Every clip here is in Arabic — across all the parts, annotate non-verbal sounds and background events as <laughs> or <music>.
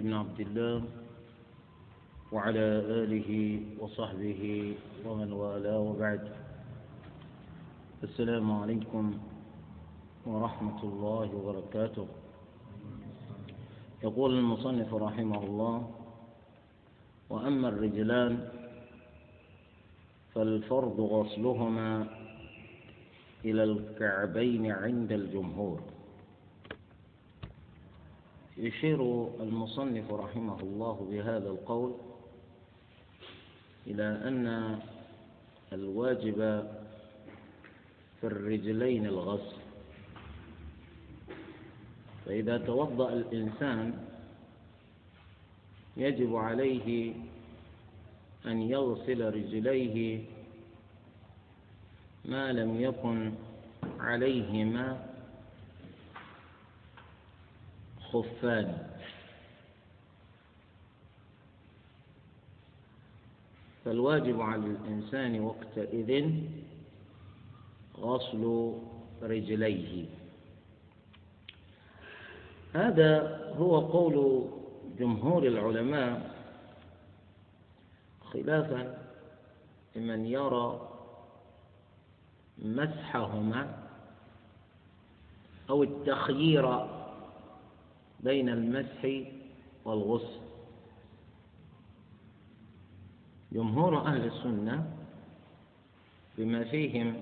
بن عبد الله وعلى آله وصحبه ومن والاه وبعد. السلام عليكم ورحمة الله وبركاته. يقول المصنف رحمه الله وأما الرجلان فالفرض غسلهما إلى الكعبين عند الجمهور. يشير المصنف رحمه الله بهذا القول إلى أن الواجب في الرجلين الغسل. فإذا توضأ الإنسان يجب عليه أن يغسل رجليه ما لم يكن عليهما خفان فالواجب على الإنسان وقتئذ غسل رجليه. هذا هو قول جمهور العلماء خلافا لمن يرى مسحهما أو التخيير بين المسح والغسل. جمهور أهل السنة بما فيهم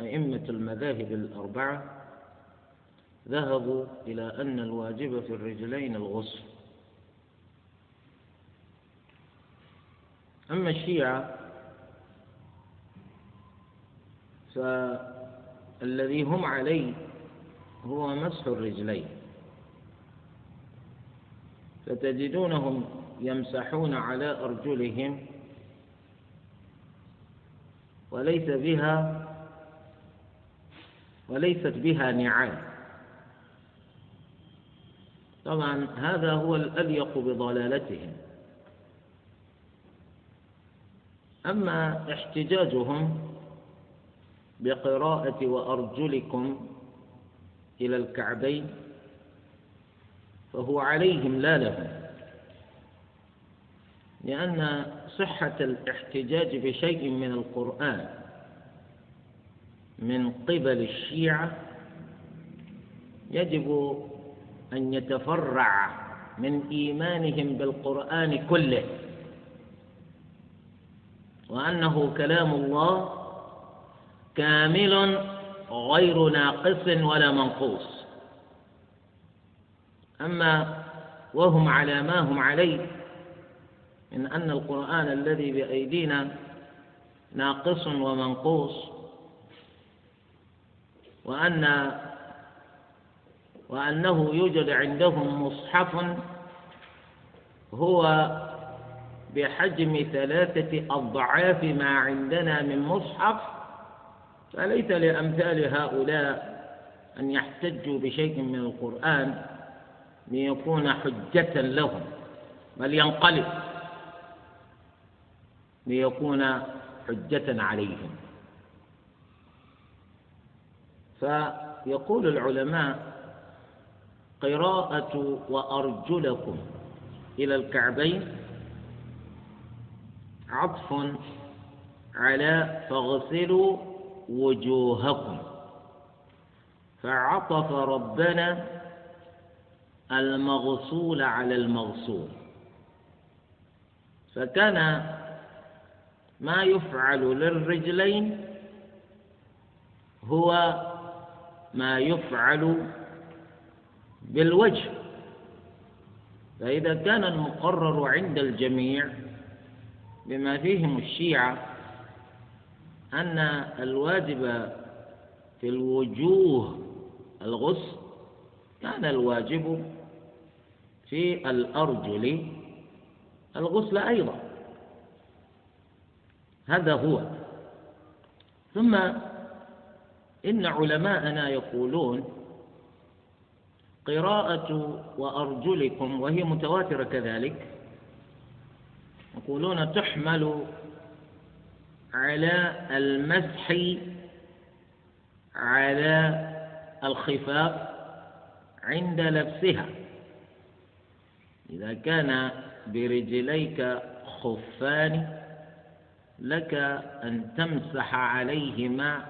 أئمة المذاهب الأربعة ذهبوا إلى أن الواجب في الرجلين الغسل. أما الشيعة فالذي هم عليه هو مسح الرجلين. فتجدونهم يمسحون على أرجلهم وليس بها وليست بها نعال. طبعا هذا هو الأليق بضلالتهم. أما احتجاجهم بقراءة وأرجلكم إلى الكعبين فهو عليهم لا لهم. لأن صحة الاحتجاج بشيء من القرآن من قبل الشيعة يجب أن يتفرع من إيمانهم بالقرآن كله. وأنه كلام الله كامل غير ناقص ولا منقوص. أما وهم على ما هم عليه من أن القرآن الذي بأيدينا ناقص ومنقوص وأن وأنه يوجد عندهم مصحف هو بحجم ثلاثة أضعاف ما عندنا من مصحف فليس لأمثال هؤلاء أن يحتجوا بشيء من القرآن. ليكون حجة لهم بل ينقلب. ليكون حجة عليهم. فيقول العلماء قراءة وأرجلكم إلى الكعبين عطف على فاغسلوا وجوهكم. فعطف ربنا المغسول على المغسول فكان ما يفعل للرجلين هو ما يفعل بالوجه. فإذا كان المقرر عند الجميع بما فيهم الشيعة أن الواجب في الوجوه الغسل كان الواجب في الأرجل الغسل أيضا. هذا هو. ثم إن علماءنا يقولون قراءة وأرجلكم وهي متواترة كذلك يقولون تحمل على المسح على الخفاف عند لبسها. إذا كان برجليك خفان لك أن تمسح عليهما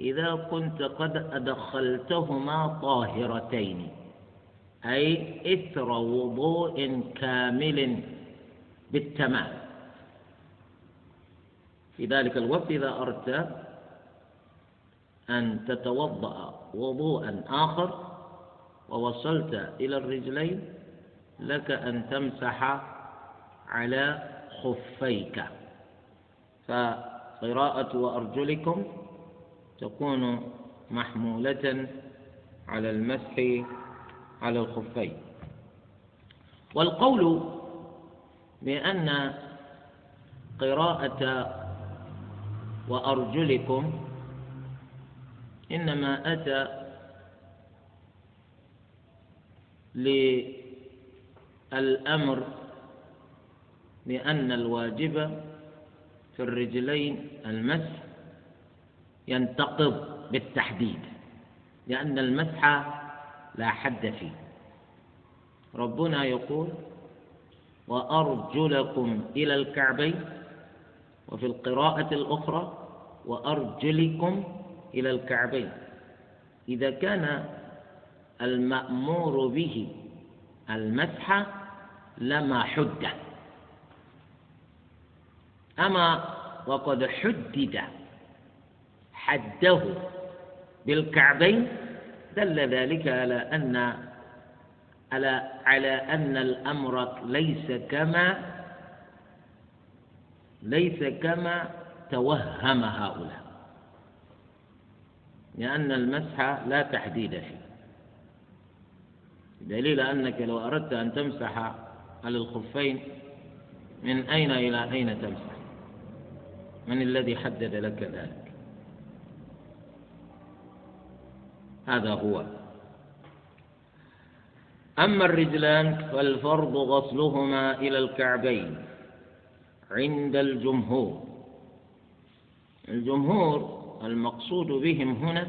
إذا كنت قد أدخلتهما طاهرتين أي إثر وضوء كامل بالتمام. في ذلك الوقت إذا أردت أن تتوضأ وضوءا آخر ووصلت إلى الرجلين لك أن تمسح على خفيك. فقراءة وأرجلكم تكون محمولة على المسح على الخفين. والقول بأن قراءة وأرجلكم إنما أتى للأمر بأن الواجب في الرجلين المسح ينتقض بالتحديد لأن المسح لا حد فيه. ربنا يقول وأرجلكم إلى الكعبين وفي القراءة الأخرى وأرجلكم إلى الكعبين. إذا كان المأمور به المسح لما حد. أما وقد حدد حده بالكعبين دل ذلك على أن على على أن الأمر ليس كما ليس كما توهم هؤلاء. لأن المسح لا تحديد فيه. دليل أنك لو أردت أن تمسح على الخفين من أين إلى أين تمسح؟ من الذي حدد لك ذلك؟ هذا هو. أما الرجلان فالفرض غسلهما إلى الكعبين عند الجمهور. الجمهور المقصود بهم هنا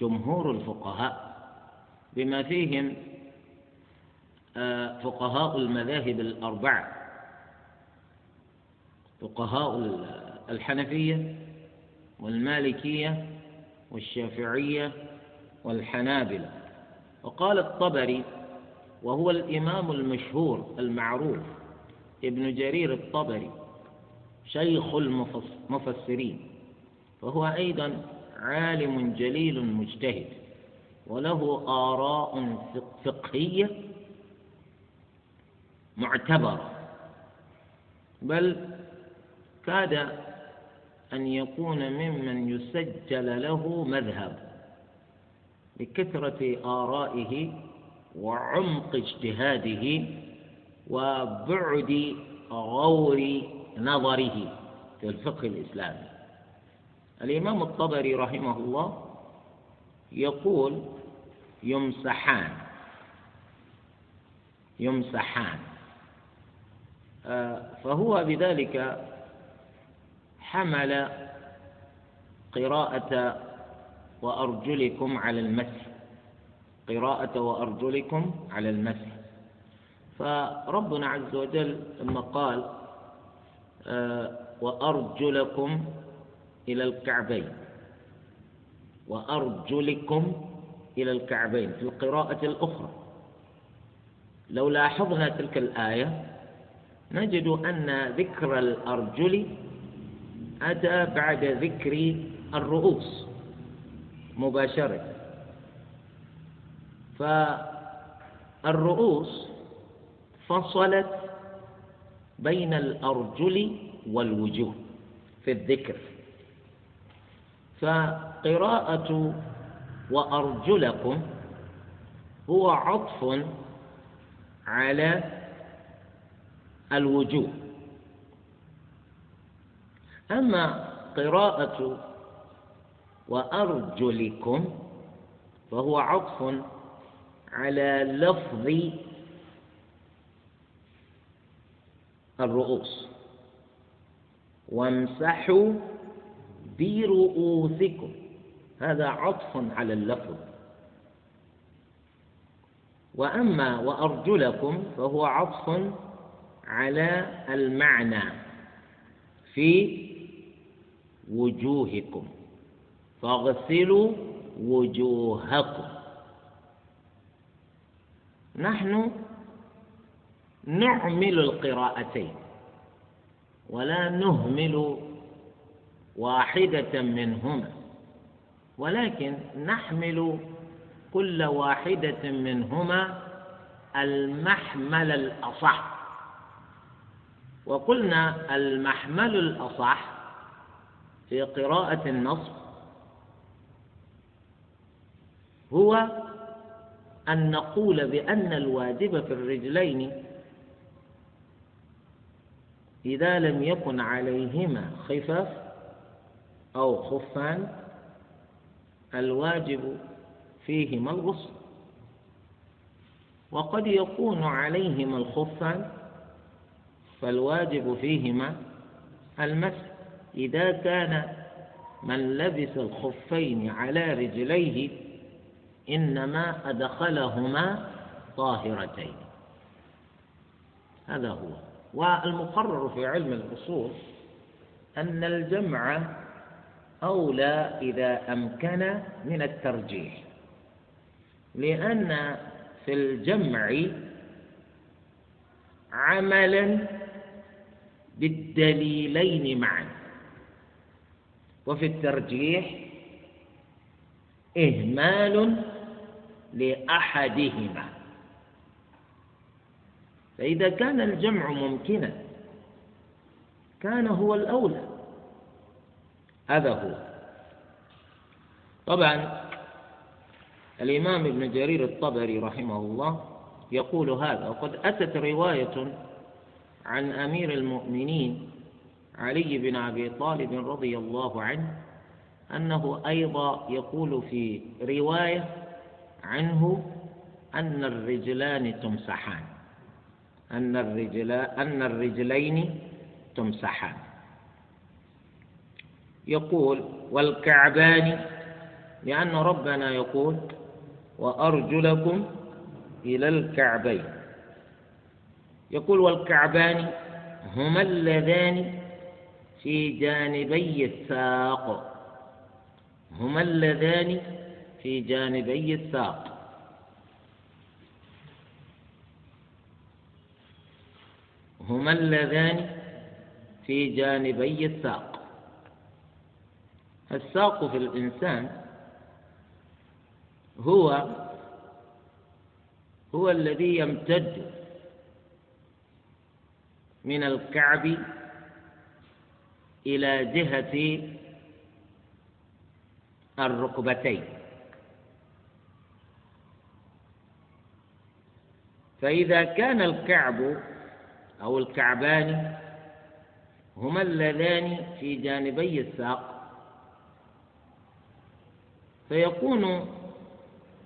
جمهور الفقهاء بما فيهم فقهاء المذاهب الأربعة. فقهاء الحنفية والمالكية والشافعية والحنابلة. وقال الطبري وهو الإمام المشهور المعروف ابن جرير الطبري شيخ المفسرين فهو أيضا عالم جليل مجتهد وله آراء فقهية معتبرة بل كاد أن يكون ممن يسجل له مذهب لكثرة آرائه وعمق اجتهاده وبعد غور نظره في الفقه الإسلامي. الإمام الطبري رحمه الله يقول يمسحان يمسحان. فهو بذلك حمل قراءة وأرجلكم على المسح. قراءة وأرجلكم على المسح. فربنا عز وجل لما قال وأرجلكم إلى الكعبين. وأرجلكم إلى الكعبين في القراءة الأخرى. لو لاحظنا تلك الآية نجد أن ذكر الأرجل أتى بعد ذكر الرؤوس مباشرة. فالرؤوس فصلت بين الأرجل والوجوه في الذكر. فقراءة وأرجلكم هو عطف على الوجوه. أما قراءة وأرجلكم فهو عطف على لفظ الرؤوس. وامسحوا برؤوسكم. هذا عطف على اللفظ. وأما وأرجلكم فهو عطف على المعنى في وجوهكم. فاغسلوا وجوهكم. نحن نعمل القراءتين ولا نهمل واحدة منهما ولكن نحمل كل واحدة منهما المحمل الأصح. وقلنا المحمل الأصح في قراءة النص هو أن نقول بأن الواجب في الرجلين إذا لم يكن عليهما خفاف أو خفان الواجب فيهما الغسل وقد يكون عليهما الخفان فالواجب فيهما المسح. إذا كان من لبس الخفين على رجليه إنما أدخلهما طاهرتين. هذا هو. والمقرر في علم الأصول أن الجمع أولى إذا أمكن من الترجيح لأن في الجمع عملا بالدليلين معا. وفي الترجيح إهمال لأحدهما. فإذا كان الجمع ممكنا كان هو الأولى. هذا هو. طبعا الإمام ابن جرير الطبري رحمه الله يقول هذا وقد أتت رواية عن أمير المؤمنين علي بن أبي طالب رضي الله عنه أنه أيضا يقول في رواية عنه أن الرجلان تمسحان. أن الرجلا أن الرجلين تمسحان. يقول والكعبان لأن ربنا يقول وأرجلكم إلى الكعبين. يقول والكعبان هما اللذان في جانبي الساق. هما اللذان في جانبي الساق. هما اللذان في جانبي الساق. الساق في الإنسان هو هو الذي يمتد من الكعب إلى جهة الركبتين. فإذا كان الكعب أو الكعبان هما اللذان في جانبي الساق فيكون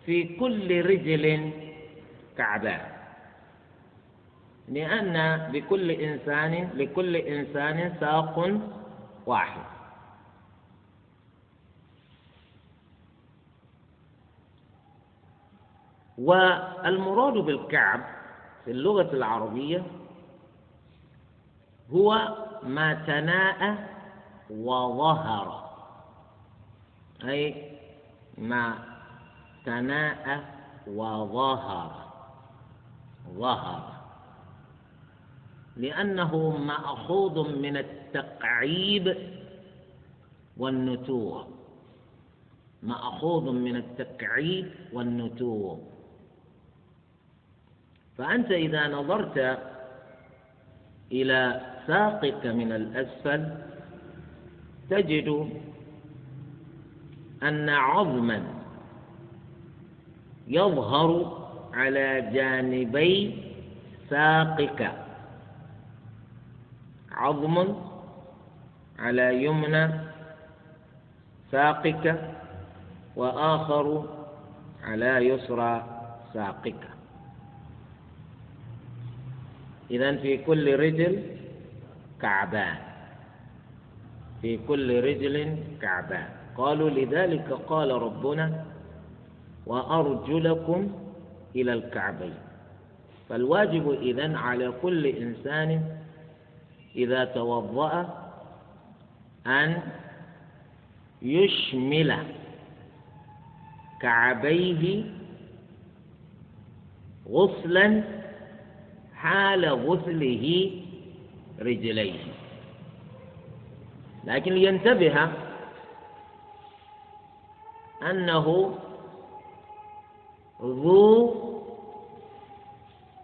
في كل رجل كعبان. لأن بكل إنسان لكل إنسان ساق واحد. والمراد بالكعب في اللغة العربية هو ما تناءى وظهر. أي ما تناءى وظهر. ظهر. لأنه مأخوذ من التقعيب والنتوء. مأخوذ من التكعيب والنتوء. فأنت إذا نظرت إلى ساقك من الأسفل تجد أن عظما يظهر على جانبي ساقك. عظم على يمنى ساقك وآخر على يسرى ساقك. إذا في كل رجل كعبان. في كل رجل كعبان. قالوا لذلك قال ربنا وأرجلكم إلى الكعبين. فالواجب إذن على كل إنسان إذا توضأ أن يشمل كعبيه غسلا حال غسله رجليه لكن لينتبه أنه ذو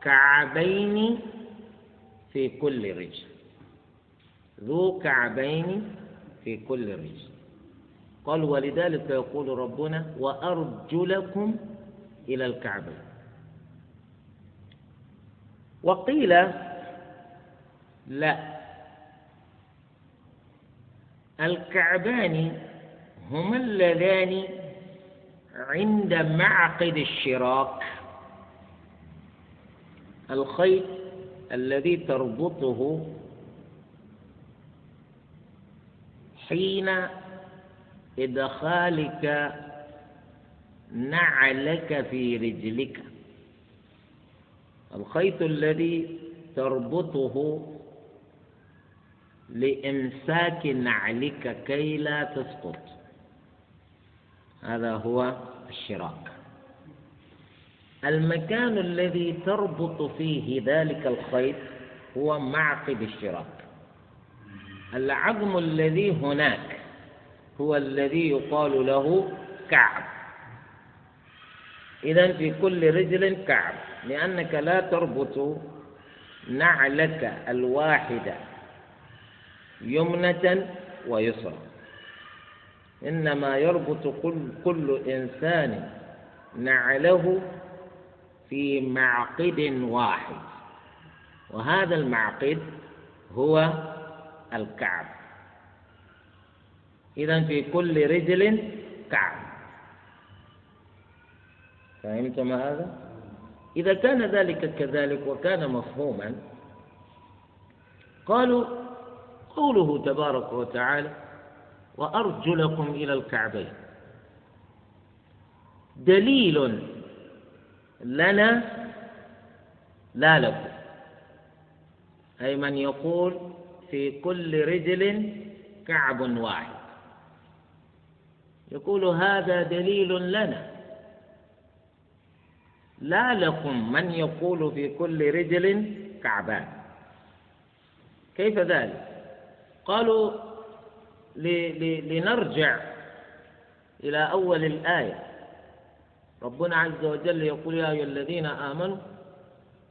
كعبين في كل رجل. ذو كعبين في كل رجل. قال ولذلك يقول ربنا وأرجلكم إلى الكعبين. وقيل لا. الكعبان هما اللذان عند معقد الشراك. الخيط الذي تربطه حين إدخالك نعلك في رجلك. الخيط الذي تربطه لإمساك نعلك كي لا تسقط. هذا هو الشراك. المكان الذي تربط فيه ذلك الخيط هو معقد الشراك. العظم الذي هناك هو الذي يقال له كعب. إذا في كل رجل كعب. لأنك لا تربط نعلك الواحدة يمنة ويسرى إنما يربط كل, كل إنسان نعله في معقد واحد. وهذا المعقد هو الكعب. إذا في كل رجل كعب. فهمتم هذا؟ إذا كان ذلك كذلك وكان مفهوما قالوا قوله تبارك وتعالى وأرجلكم إلى الكعبين دليل لنا لا لكم. أي من يقول في كل رجل كعب واحد. يقول هذا دليل لنا. لا لكم من يقول في كل رجل كعبان. كيف ذلك؟ قالوا لنرجع إلى أول الآية. ربنا عز وجل يقول يا أيها الذين آمنوا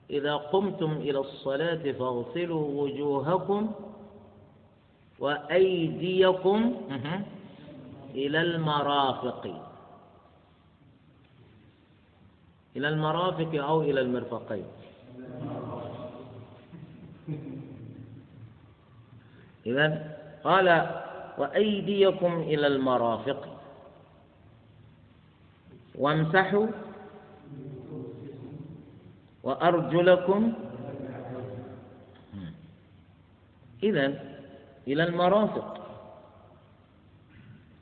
إذا قمتم إلى الصلاة فاغسلوا وجوهكم وأيديكم إلى المرافق. إلى المرافق أو إلى المرفقين. إذا قال وأيديكم إلى المرافق. وامسحوا. وأرجلكم. إذا إلى المرافق.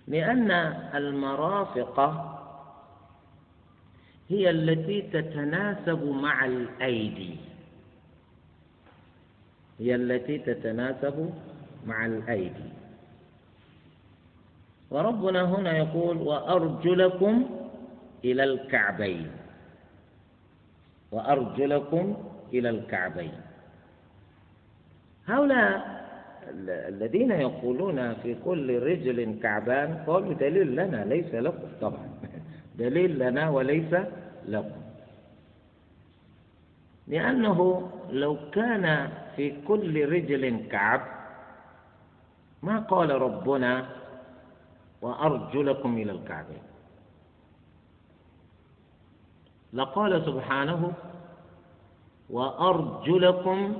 لأن المرافق هي التي تتناسب مع الأيدي. هي التي تتناسب مع الأيدي. وربنا هنا يقول وأرجلكم إلى الكعبين. وأرجلكم إلى الكعبين. هؤلاء الذين يقولون في كل رجل كعبان قالوا دليل لنا ليس لكم طبعا. <laughs> دليل لنا وليس لكم. لأنه لو كان في كل رجل كعب ما قال ربنا وأرجلكم إلى الكعبين. لقال سبحانه وأرجلكم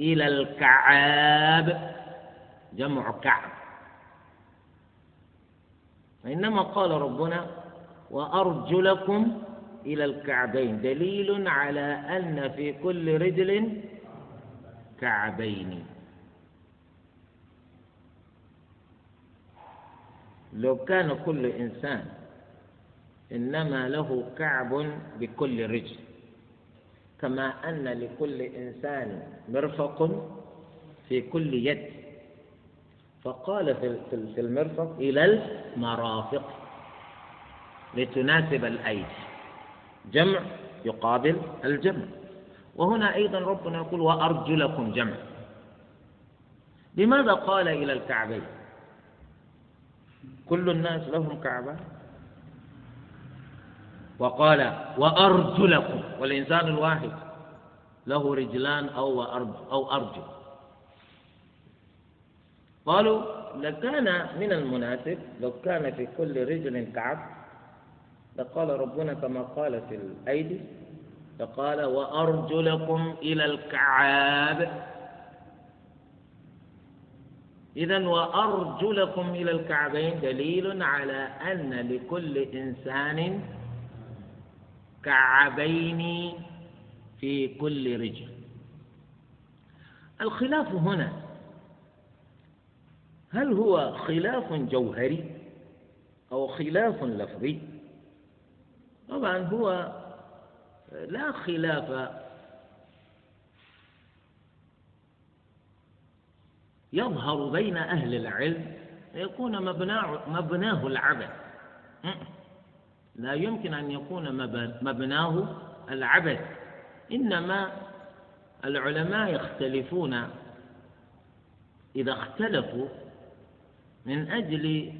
إلى الكعاب. جمع كعب. وإنما قال ربنا وأرجلكم إلى الكعبين. دليل على أن في كل رجل كعبين. لو كان كل إنسان إنما له كعب بكل رجل. كما أن لكل إنسان مرفق في كل يد. فقال في المرفق إلى المرافق لتناسب الأيدي. جمع يقابل الجمع. وهنا أيضا ربنا يقول وأرجلكم جمع. لماذا قال إلى الكعبين؟ كل الناس لهم كعبة وقال وأرجلكم والإنسان الواحد له رجلان أو أو أرجل. قالوا لكان من المناسب لو كان في كل رجل كعب لقال ربنا كما قال في الأيدي فقال وأرجلكم إلى الكعاب. إذا وأرجلكم إلى الكعبين دليل على أن لكل إنسان كعبين في كل رجل. الخلاف هنا هل هو خلاف جوهري أو خلاف لفظي؟ طبعا هو لا خلاف. يظهر بين أهل العلم يكون مبناه, مبناه العبث. لا يمكن أن يكون مبناه العبث. إنما العلماء يختلفون إذا اختلفوا من أجل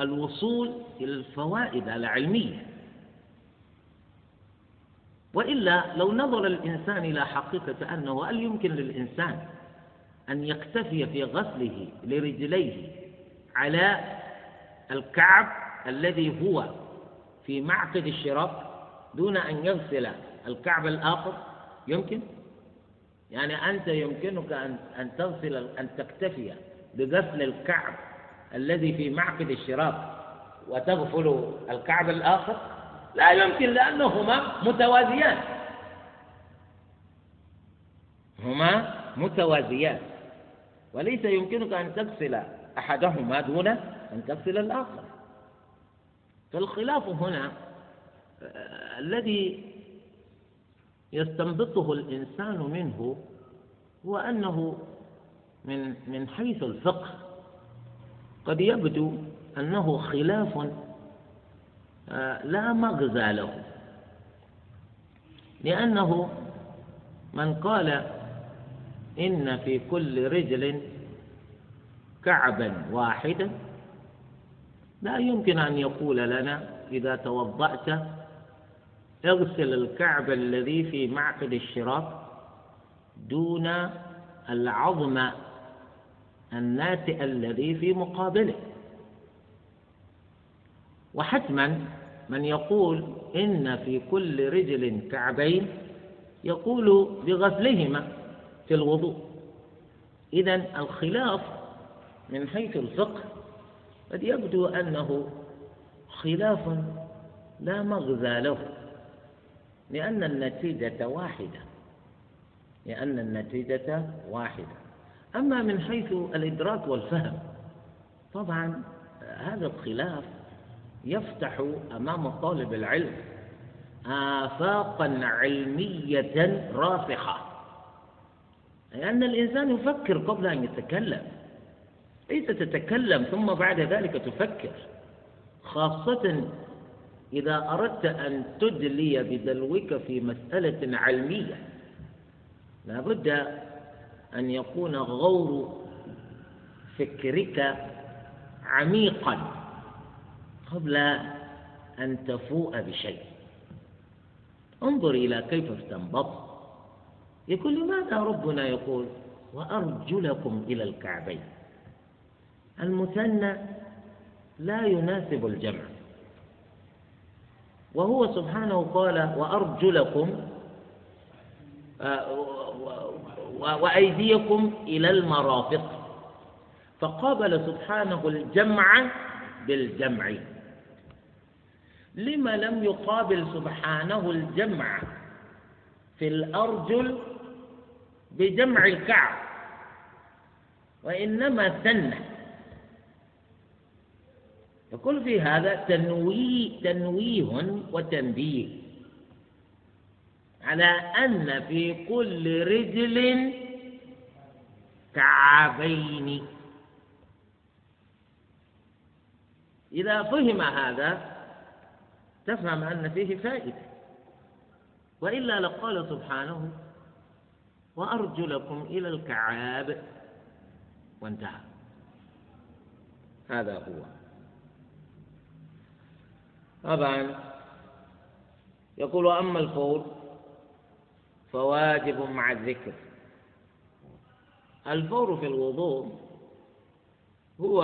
الوصول إلى الفوائد العلمية. وإلا لو نظر الإنسان إلى حقيقة أنه هل يمكن للإنسان أن يكتفي في غسله لرجليه على الكعب؟ الذي هو في معقد الشراك دون أن يغسل الكعب الآخر يمكن؟ يعني أنت يمكنك أن أن تغسل أن تكتفي بغسل الكعب الذي في معقد الشراك وتغفل الكعب الآخر؟ لا يمكن لأنهما متوازيان. هما متوازيان. وليس يمكنك أن تغسل أحدهما دون أن تغسل الآخر. فالخلاف هنا آه، الذي يستنبطه الإنسان منه هو أنه من من حيث الفقه قد يبدو أنه خلاف آه، لا مغزى له. لأنه من قال إن في كل رجل كعبا واحدا لا يمكن أن يقول لنا إذا توضأت اغسل الكعب الذي في معقد الشراك دون العظم الناتئ الذي في مقابله. وحتما من يقول إن في كل رجل كعبين يقول بغسلهما في الوضوء. إذا الخلاف من حيث الفقه قد يبدو أنه خلاف لا مغزى له لأن النتيجة واحدة لأن النتيجة واحدة. أما من حيث الإدراك والفهم طبعا هذا الخلاف يفتح أمام طالب العلم آفاقا علمية راسخة لأن الإنسان يفكر قبل أن يتكلم. ليس تتكلم ثم بعد ذلك تفكر. خاصة إذا أردت أن تدلي بدلوك في مسألة علمية لابد أن يكون غور فكرك عميقا قبل أن تفوء بشيء. انظر إلى كيف استنبط. يقول لماذا ربنا يقول؟ وأرجلكم إلى الكعبين. المثنى لا يناسب الجمع. وهو سبحانه قال وأرجلكم آه، وأيديكم إلى المرافق. فقابل سبحانه الجمع بالجمع. لما لم يقابل سبحانه الجمع في الأرجل بجمع الكعب؟ وإنما سنة يقول في هذا تنويه تنويه وتنبيه على أن في كل رجل كعابين. إذا فهم هذا تفهم أن فيه فائدة. وإلا لقال سبحانه وأرجلكم إلى الكعاب. وانتهى. هذا هو. طبعا. يقول أما الفور فواجب مع الذكر. الفور في الوضوء هو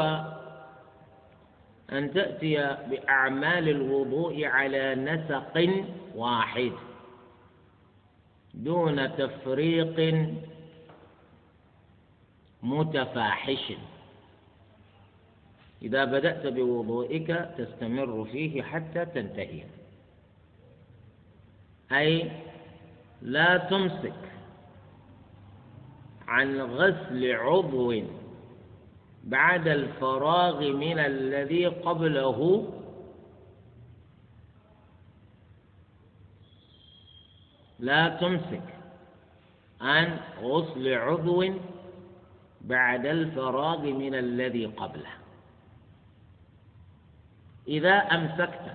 أن تأتي بأعمال الوضوء على نسق واحد دون تفريق متفاحش. إذا بدأت بوضوئك تستمر فيه حتى تنتهي. أي لا تمسك عن غسل عضو بعد الفراغ من الذي قبله لا تمسك عن غسل عضو بعد الفراغ من الذي قبله. إذا أمسكت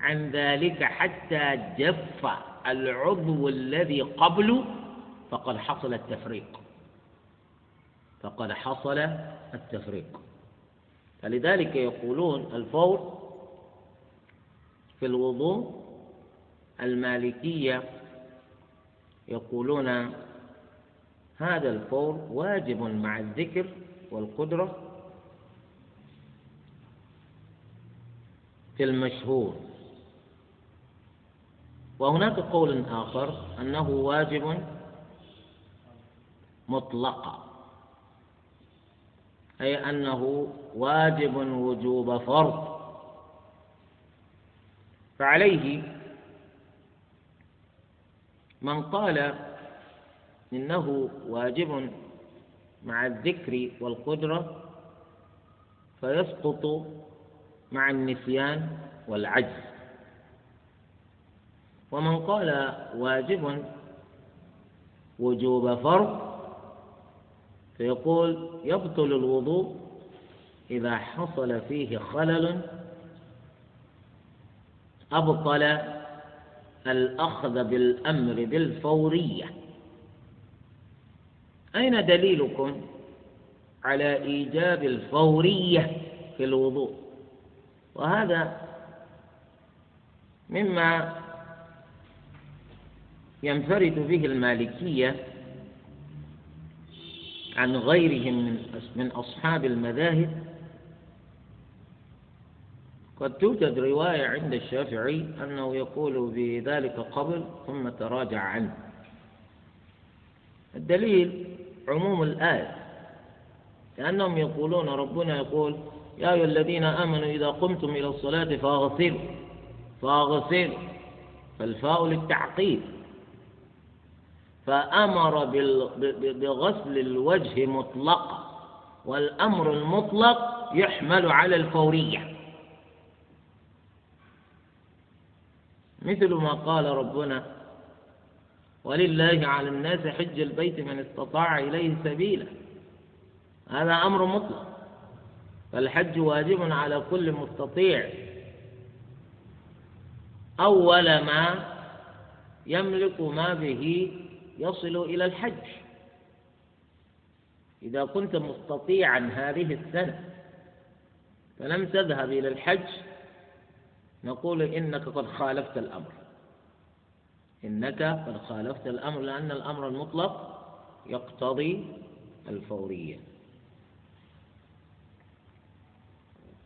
عن ذلك حتى جف العضو الذي قبله فقد حصل التفريق. فقد حصل التفريق. فلذلك يقولون الفور في الوضوء المالكية يقولون هذا الفور واجب مع الذكر والقدرة في المشهور. وهناك قول آخر أنه واجب مطلقا أي أنه واجب وجوب فرض. فعليه من قال إنه واجب مع الذكر والقدرة فيسقط مع النسيان والعجز. ومن قال واجب وجوب فرض فيقول يبطل الوضوء إذا حصل فيه خلل أبطل الأخذ بالأمر بالفورية. أين دليلكم على إيجاب الفورية في الوضوء؟ وهذا مما ينفرد به المالكية عن غيرهم من أصحاب المذاهب. قد توجد رواية عند الشافعي أنه يقول بذلك قبل ثم تراجع عنه. الدليل عموم الآية لأنهم يقولون ربنا يقول يا أيها الذين آمنوا إذا قمتم إلى الصلاة فاغسلوا فاغسلوا. فالفاء للتعقيد. فأمر بغسل الوجه مطلقا والأمر المطلق يحمل على الفورية. مثل ما قال ربنا ولله على الناس حج البيت من استطاع إليه سبيلا. هذا أمر مطلق. فالحج واجب على كل مستطيع. أول ما يملك ما به يصل إلى الحج. إذا كنت مستطيعا هذه السنة فلم تذهب إلى الحج نقول إنك قد خالفت الأمر. إنك قد خالفت الأمر لأن الأمر المطلق يقتضي الفورية.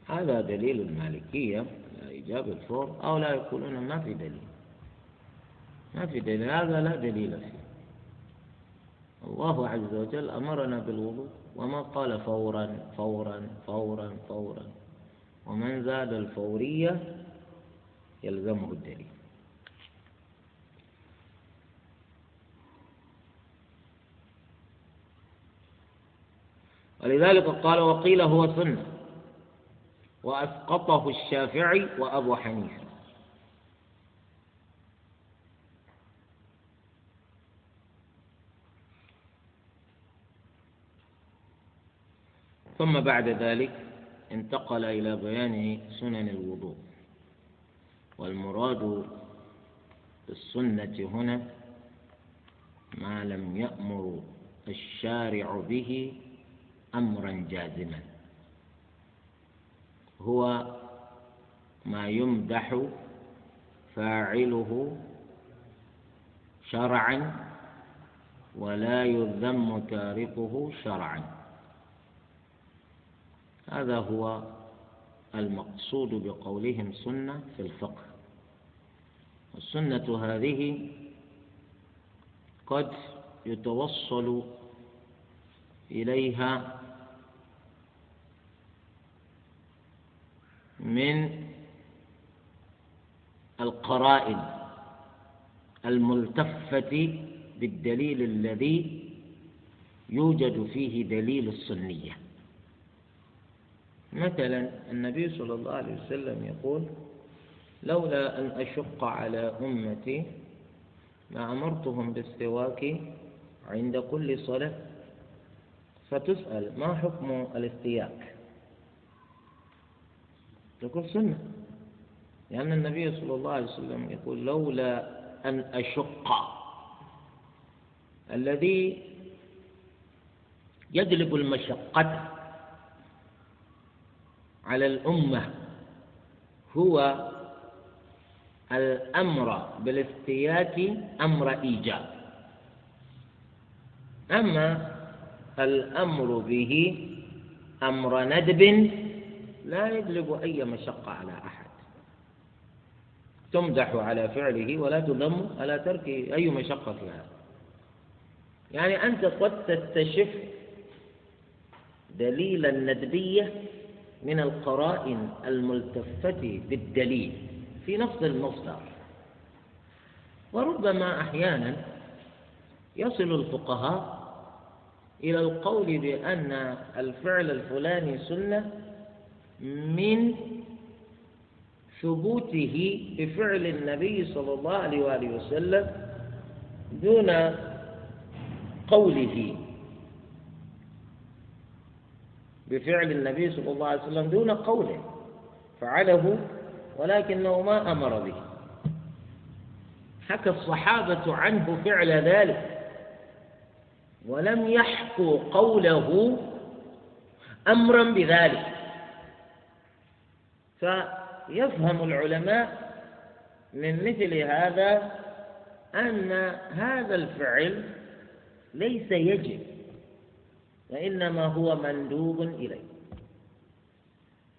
هذا دليل المالكية إيجاب الفور أو لا يقولون ما في دليل. ما في دليل هذا لا دليل فيه. الله عز وجل أمرنا بالوضوء وما قال فورا فورا فورا فورا. ومن زاد الفورية يلزمه الدليل. ولذلك قال وقيل هو سنة. وأسقطه الشافعي وأبو حنيفة. ثم بعد ذلك انتقل إلى بيان سنن الوضوء. والمراد بالسنة هنا ما لم يأمر الشارع به أمرا جازما. هو ما يمدح فاعله شرعا ولا يذم تاركه شرعا. هذا هو المقصود بقولهم سنة في الفقه. السنة هذه قد يتوصل إليها من القرائن الملتفة بالدليل الذي يوجد فيه دليل السنية. مثلا النبي صلى الله عليه وسلم يقول لولا أن أشق على أمتي ما أمرتهم بالسواك عند كل صلاة. فتسأل ما حكم الاستياك؟ تقول سنة. لأن النبي صلى الله عليه وسلم يقول لولا أن أشق. الذي يجلب المشقة على الأمة هو الأمر بالافتيات أمر إيجاب. أما الأمر به أمر ندب لا يجلب أي مشقة على أحد. تمدح على فعله ولا تذم على تركه أي مشقة في هذا. يعني أنت قد تستشف دليل الندبية من القرائن الملتفة بالدليل في نفس المصدر. وربما أحيانا يصل الفقهاء إلى القول بأن الفعل الفلاني سنة من ثبوته بفعل النبي صلى الله عليه وآله وسلم دون قوله. بفعل النبي صلى الله عليه وسلم دون قوله. فعله ولكنه ما أمر به. حكى الصحابة عنه فعل ذلك. ولم يحكوا قوله أمرا بذلك. فيفهم العلماء من مثل هذا أن هذا الفعل ليس يجب وإنما هو مندوب إليه.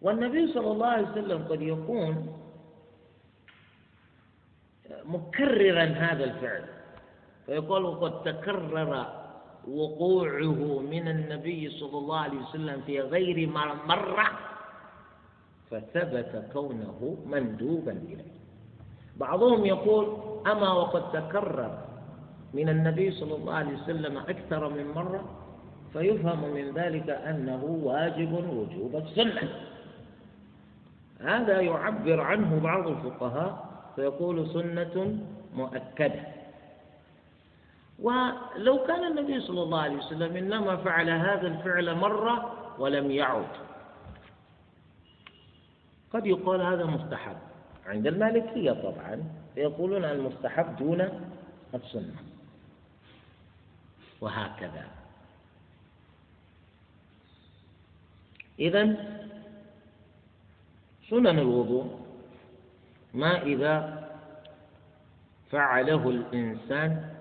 والنبي صلى الله عليه وسلم قد يكون مكررا هذا الفعل فيقول وقد تكرر وقوعه من النبي صلى الله عليه وسلم في غير مرة فثبت كونه مندوبا إليه. بعضهم يقول أما وقد تكرر من النبي صلى الله عليه وسلم أكثر من مرة فيفهم من ذلك أنه واجب وجوب السنة. هذا يعبر عنه بعض الفقهاء فيقول سنة مؤكدة. ولو كان النبي صلى الله عليه وسلم إنما فعل هذا الفعل مرة ولم يعد. قد يقال هذا مستحب. عند المالكية طبعا فيقولون المستحب دون السنة. وهكذا. إذا سنن الوضوء ما إذا فعله الإنسان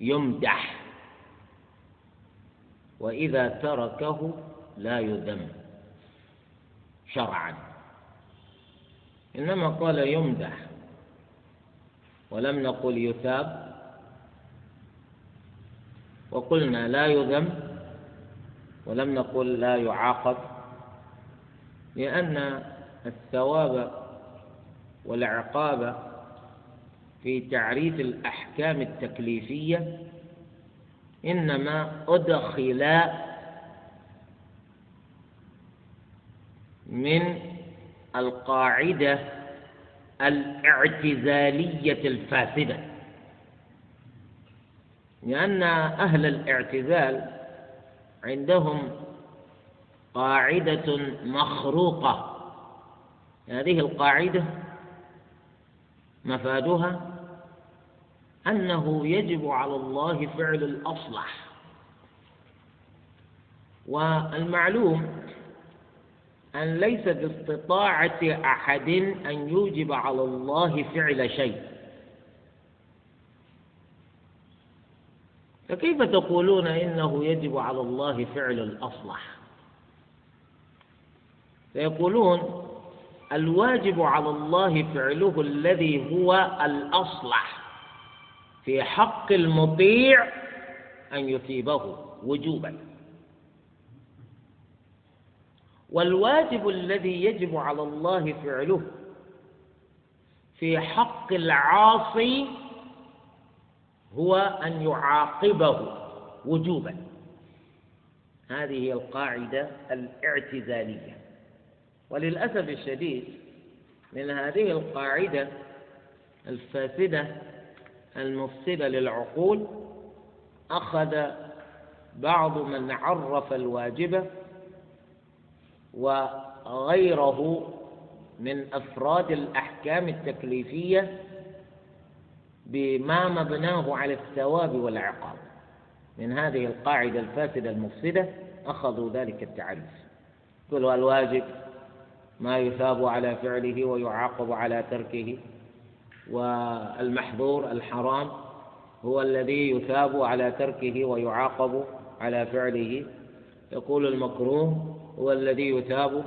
يمدح وإذا تركه لا يذم. شرعا. إنما قال يمدح ولم نقل يثاب. وقلنا لا يذم ولم نقل لا يعاقب. لأن الثواب والعقاب في تعريف الأحكام التكليفية إنما أدخل من القاعدة الاعتزالية الفاسدة. لأن أهل الاعتزال عندهم قاعدة مخروقة. هذه القاعدة مفادها أنه يجب على الله فعل الأصلح. والمعلوم أن ليس باستطاعة أحد أن يوجب على الله فعل شيء. فكيف تقولون إنه يجب على الله فعل الأصلح؟ فيقولون الواجب على الله فعله الذي هو الأصلح في حق المطيع أن يثيبه وجوبا. والواجب الذي يجب على الله فعله في حق العاصي هو أن يعاقبه وجوبا. هذه هي القاعدة الاعتزالية. وللأسف الشديد من هذه القاعدة الفاسدة المفسدة للعقول أخذ بعض من عرف الواجب وغيره من أفراد الأحكام التكليفية بما مبناه على الثواب والعقاب. من هذه القاعدة الفاسدة المفسدة أخذوا ذلك التعريف. قالوا الواجب ما يثاب على فعله ويعاقب على تركه والمحظور الحرام هو الذي يثاب على تركه ويعاقب على فعله. يقول المكروه هو الذي يثاب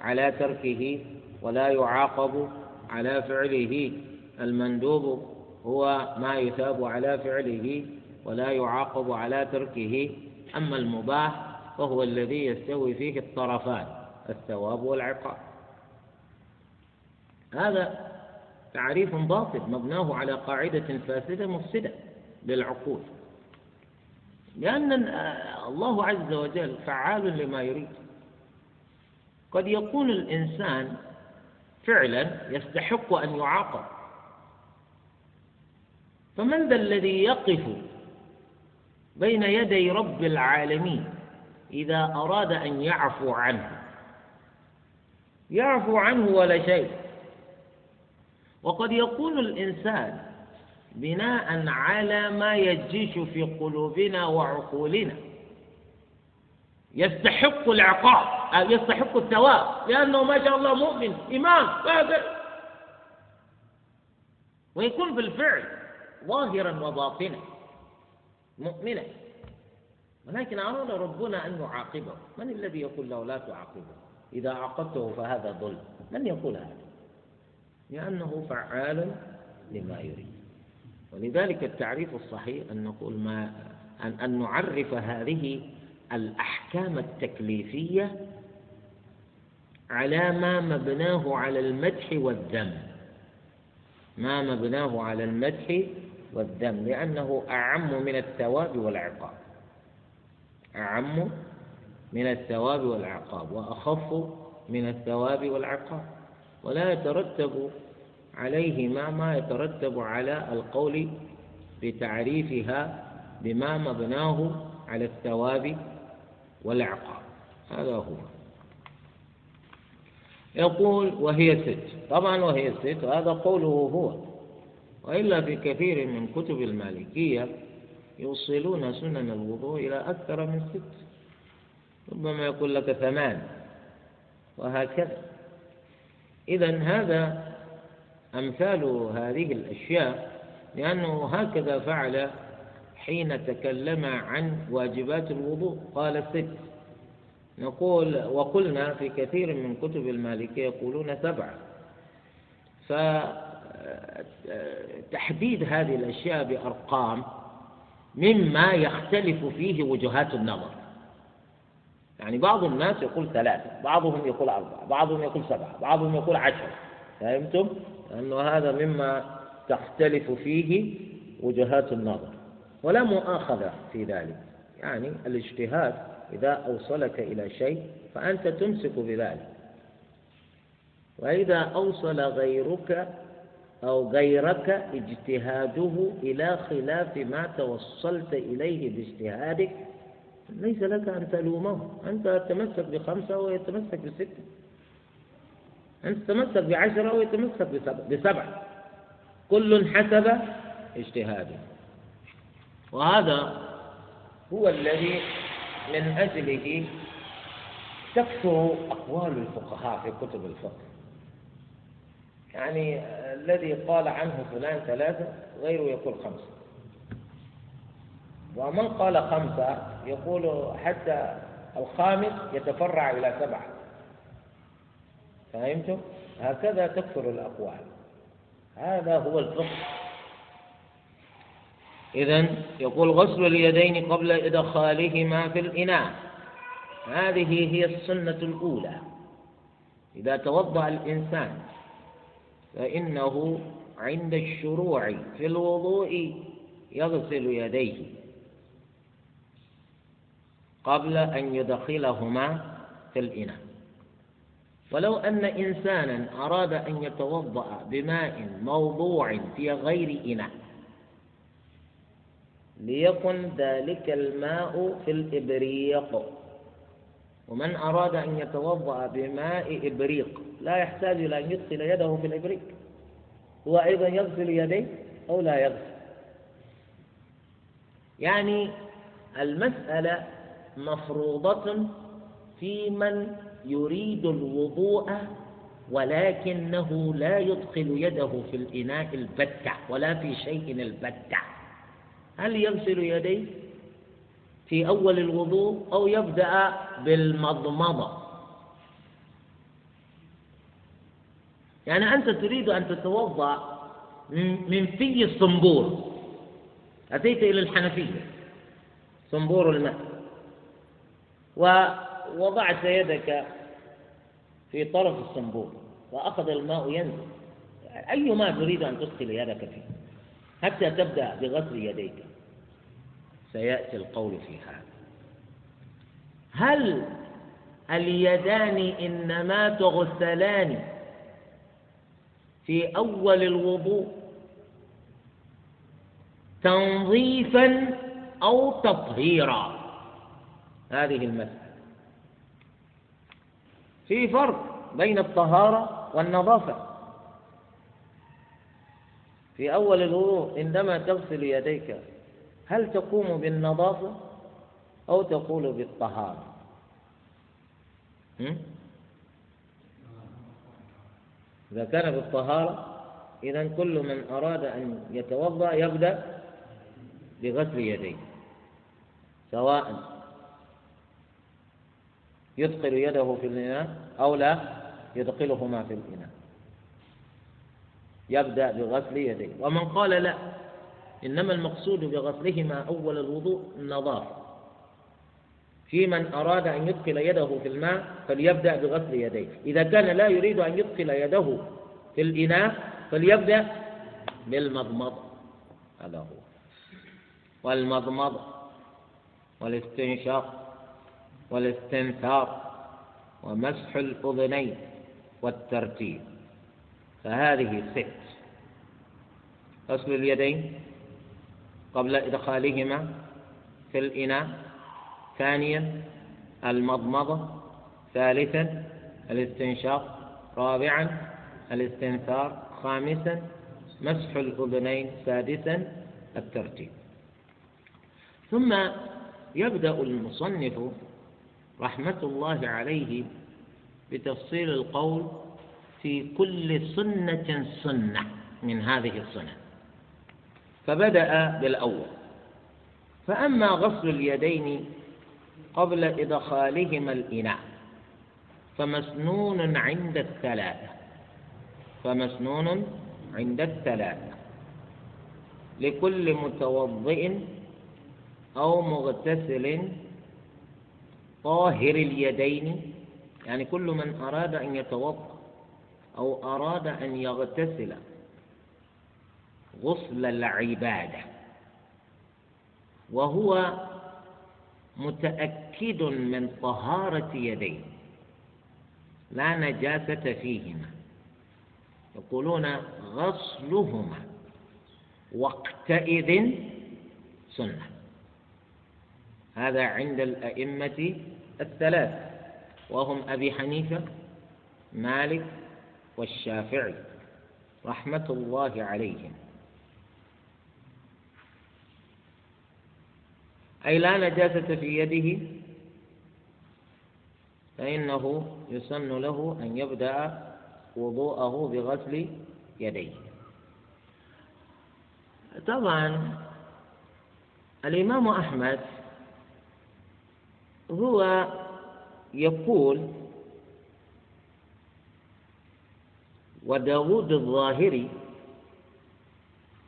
على تركه ولا يعاقب على فعله. المندوب هو ما يثاب على فعله ولا يعاقب على تركه. أما المباح فهو الذي يستوي فيه الطرفان الثواب والعقاب. هذا تعريف باطل مبناه على قاعدة فاسدة مفسدة للعقول. لأن الله عز وجل فعال لما يريد. قد يكون الإنسان فعلا يستحق أن يعاقب. فمن ذا الذي يقف بين يدي رب العالمين إذا أراد أن يعفو عنه؟ يعفو عنه ولا شيء. وقد يكون الإنسان بناء على ما يجيش في قلوبنا وعقولنا. يستحق العقاب يستحق الثواب لأنه ما شاء الله مؤمن إمام ويكون بالفعل ظاهرا وباطنا مؤمنا. ولكن أراد ربنا أن يعاقبه. من الذي يقول له لا تعاقبه؟ إذا عاقبته فهذا ظلم. من يقول هذا؟ لأنه فعال لما يريد. ولذلك التعريف الصحيح أن نقول ما أن, أن نعرف هذه الأحكام التكليفية على ما مبناه على المدح والذم. ما مبناه على المدح والذم لأنه أعم من الثواب والعقاب. أعم من الثواب والعقاب وأخف من الثواب والعقاب. ولا يترتب عليهما ما يترتب على القول بتعريفها بما مبناه على الثواب والعقاب. هذا هو. يقول وهي ست. طبعا وهي ست هذا قوله هو. وإلا في كثير من كتب المالكية يوصلون سنن الوضوء إلى أكثر من ست. ربما يقول لك ثمان. وهكذا. إذا هذا أمثال هذه الأشياء لأنه هكذا فعل حين تكلم عن واجبات الوضوء. قال ست نقول وقلنا في كثير من كتب المالكية يقولون سبعة. فتحديد هذه الأشياء بأرقام مما يختلف فيه وجهات النظر. يعني بعض الناس يقول ثلاثة بعضهم يقول أربعة بعضهم يقول سبعة بعضهم يقول عشرة. فهمتم؟ لأنه هذا مما تختلف فيه وجهات النظر ولا مؤاخذة في ذلك. يعني الاجتهاد إذا أوصلك إلى شيء فأنت تمسك بذلك. وإذا أوصل غيرك أو غيرك اجتهاده إلى خلاف ما توصلت إليه باجتهادك ليس لك أن تلومه. أنت تمسك بخمسة ويتمسك بستة. أنت تتمسك بعشرة ويتمسك بسبعة. كل حسب اجتهاده. وهذا هو الذي من أجله تكثر أقوال الفقهاء في كتب الفقه. يعني الذي قال عنه فلان ثلاثة غيره يقول خمسة. ومن قال خمسة يقول حتى الخامس يتفرع إلى سبعة. فهمتم؟ هكذا تكثر الأقوال. هذا هو الفقه. إذا يقول غسل اليدين قبل إدخالهما في الإناء. هذه هي السنة الأولى. إذا توضأ الإنسان فإنه عند الشروع في الوضوء يغسل يديه قبل أن يدخلهما في الإناء. ولو أن إنسانا أراد أن يتوضأ بماء موضوع في غير إناء ليكن ذلك الماء في الإبريق. ومن أراد أن يتوضأ بماء إبريق لا يحتاج إلى أن يدخل يده في الإبريق. هو أيضا يغسل يديه أو لا يغسل. يعني المسألة مفروضة في من يريد الوضوء ولكنه لا يدخل يده في الإناء البتة ولا في شيء البتة. هل يغسل يديه في أول الوضوء أو يبدأ بالمضمضة؟ يعني أنت تريد أن تتوضأ من في الصنبور. أتيت إلى الحنفية. صنبور الماء. ووضعت يدك في طرف الصنبور وأخذ الماء ينزل. أي ماء تريد أن تدخل يدك فيه حتى تبدأ بغسل يديك. سيأتي القول في هذا. هل اليدان إنما تغسلان في أول الوضوء تنظيفا أو تطهيرا؟ هذه المسألة. في فرق بين الطهارة والنظافة. في أول الوضوء عندما تغسل يديك هل تقوم بالنظافة أو تقول بالطهارة؟ إذا كان بالطهارة إذا كل من أراد أن يتوضأ يبدأ بغسل يديه سواء يدخل يده في الإناء أو لا يدخلهما في الإناء. يبدأ بغسل يديه. ومن قال لا إنما المقصود بغسلهما أول الوضوء النظافة. في من أراد أن يدخل يده في الماء فليبدأ بغسل يديه. إذا كان لا يريد أن يدخل يده في الإناء فليبدأ بالمضمضة هذا هو. والمضمضة والاستنشاق. والاستنثار ومسح الأذنين والترتيب. فهذه ست. غسل اليدين قبل إدخالهما في الإناء. ثانيا المضمضة. ثالثا الاستنشاق. رابعا الاستنثار. خامسا مسح الأذنين. سادسا الترتيب. ثم يبدأ المصنف رحمة الله عليه بتفصيل القول في كل سنة سنة من هذه السنن فبدأ بالأول. فأما غسل اليدين قبل إدخالهما الإناء فمسنون عند الثلاثة. فمسنون عند الثلاثة. لكل متوضئ أو مغتسل طاهر اليدين يعني كل من أراد أن يتوضأ أو أراد أن يغتسل غسل العبادة وهو متأكد من طهارة يديه لا نجاسة فيهما. يقولون غسلهما وقتئذ سنة. هذا عند الأئمة الثلاث وهم أبي حنيفة مالك والشافعي رحمة الله عليهم. أي لا نجاسة في يده فإنه يسن له أن يبدأ وضوءه بغسل يديه. طبعا الإمام أحمد هو يقول وداود الظاهري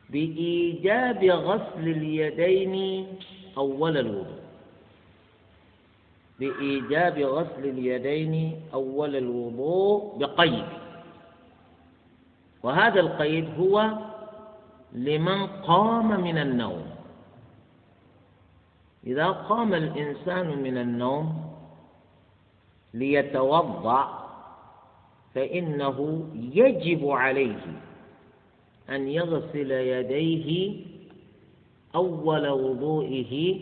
بإيجاب غسل اليدين أول الوضوء. بإيجاب غسل اليدين أول الوضوء بقيد. وهذا القيد هو لمن قام من النوم. إذا قام الإنسان من النوم ليتوضأ فإنه يجب عليه أن يغسل يديه أول وضوئه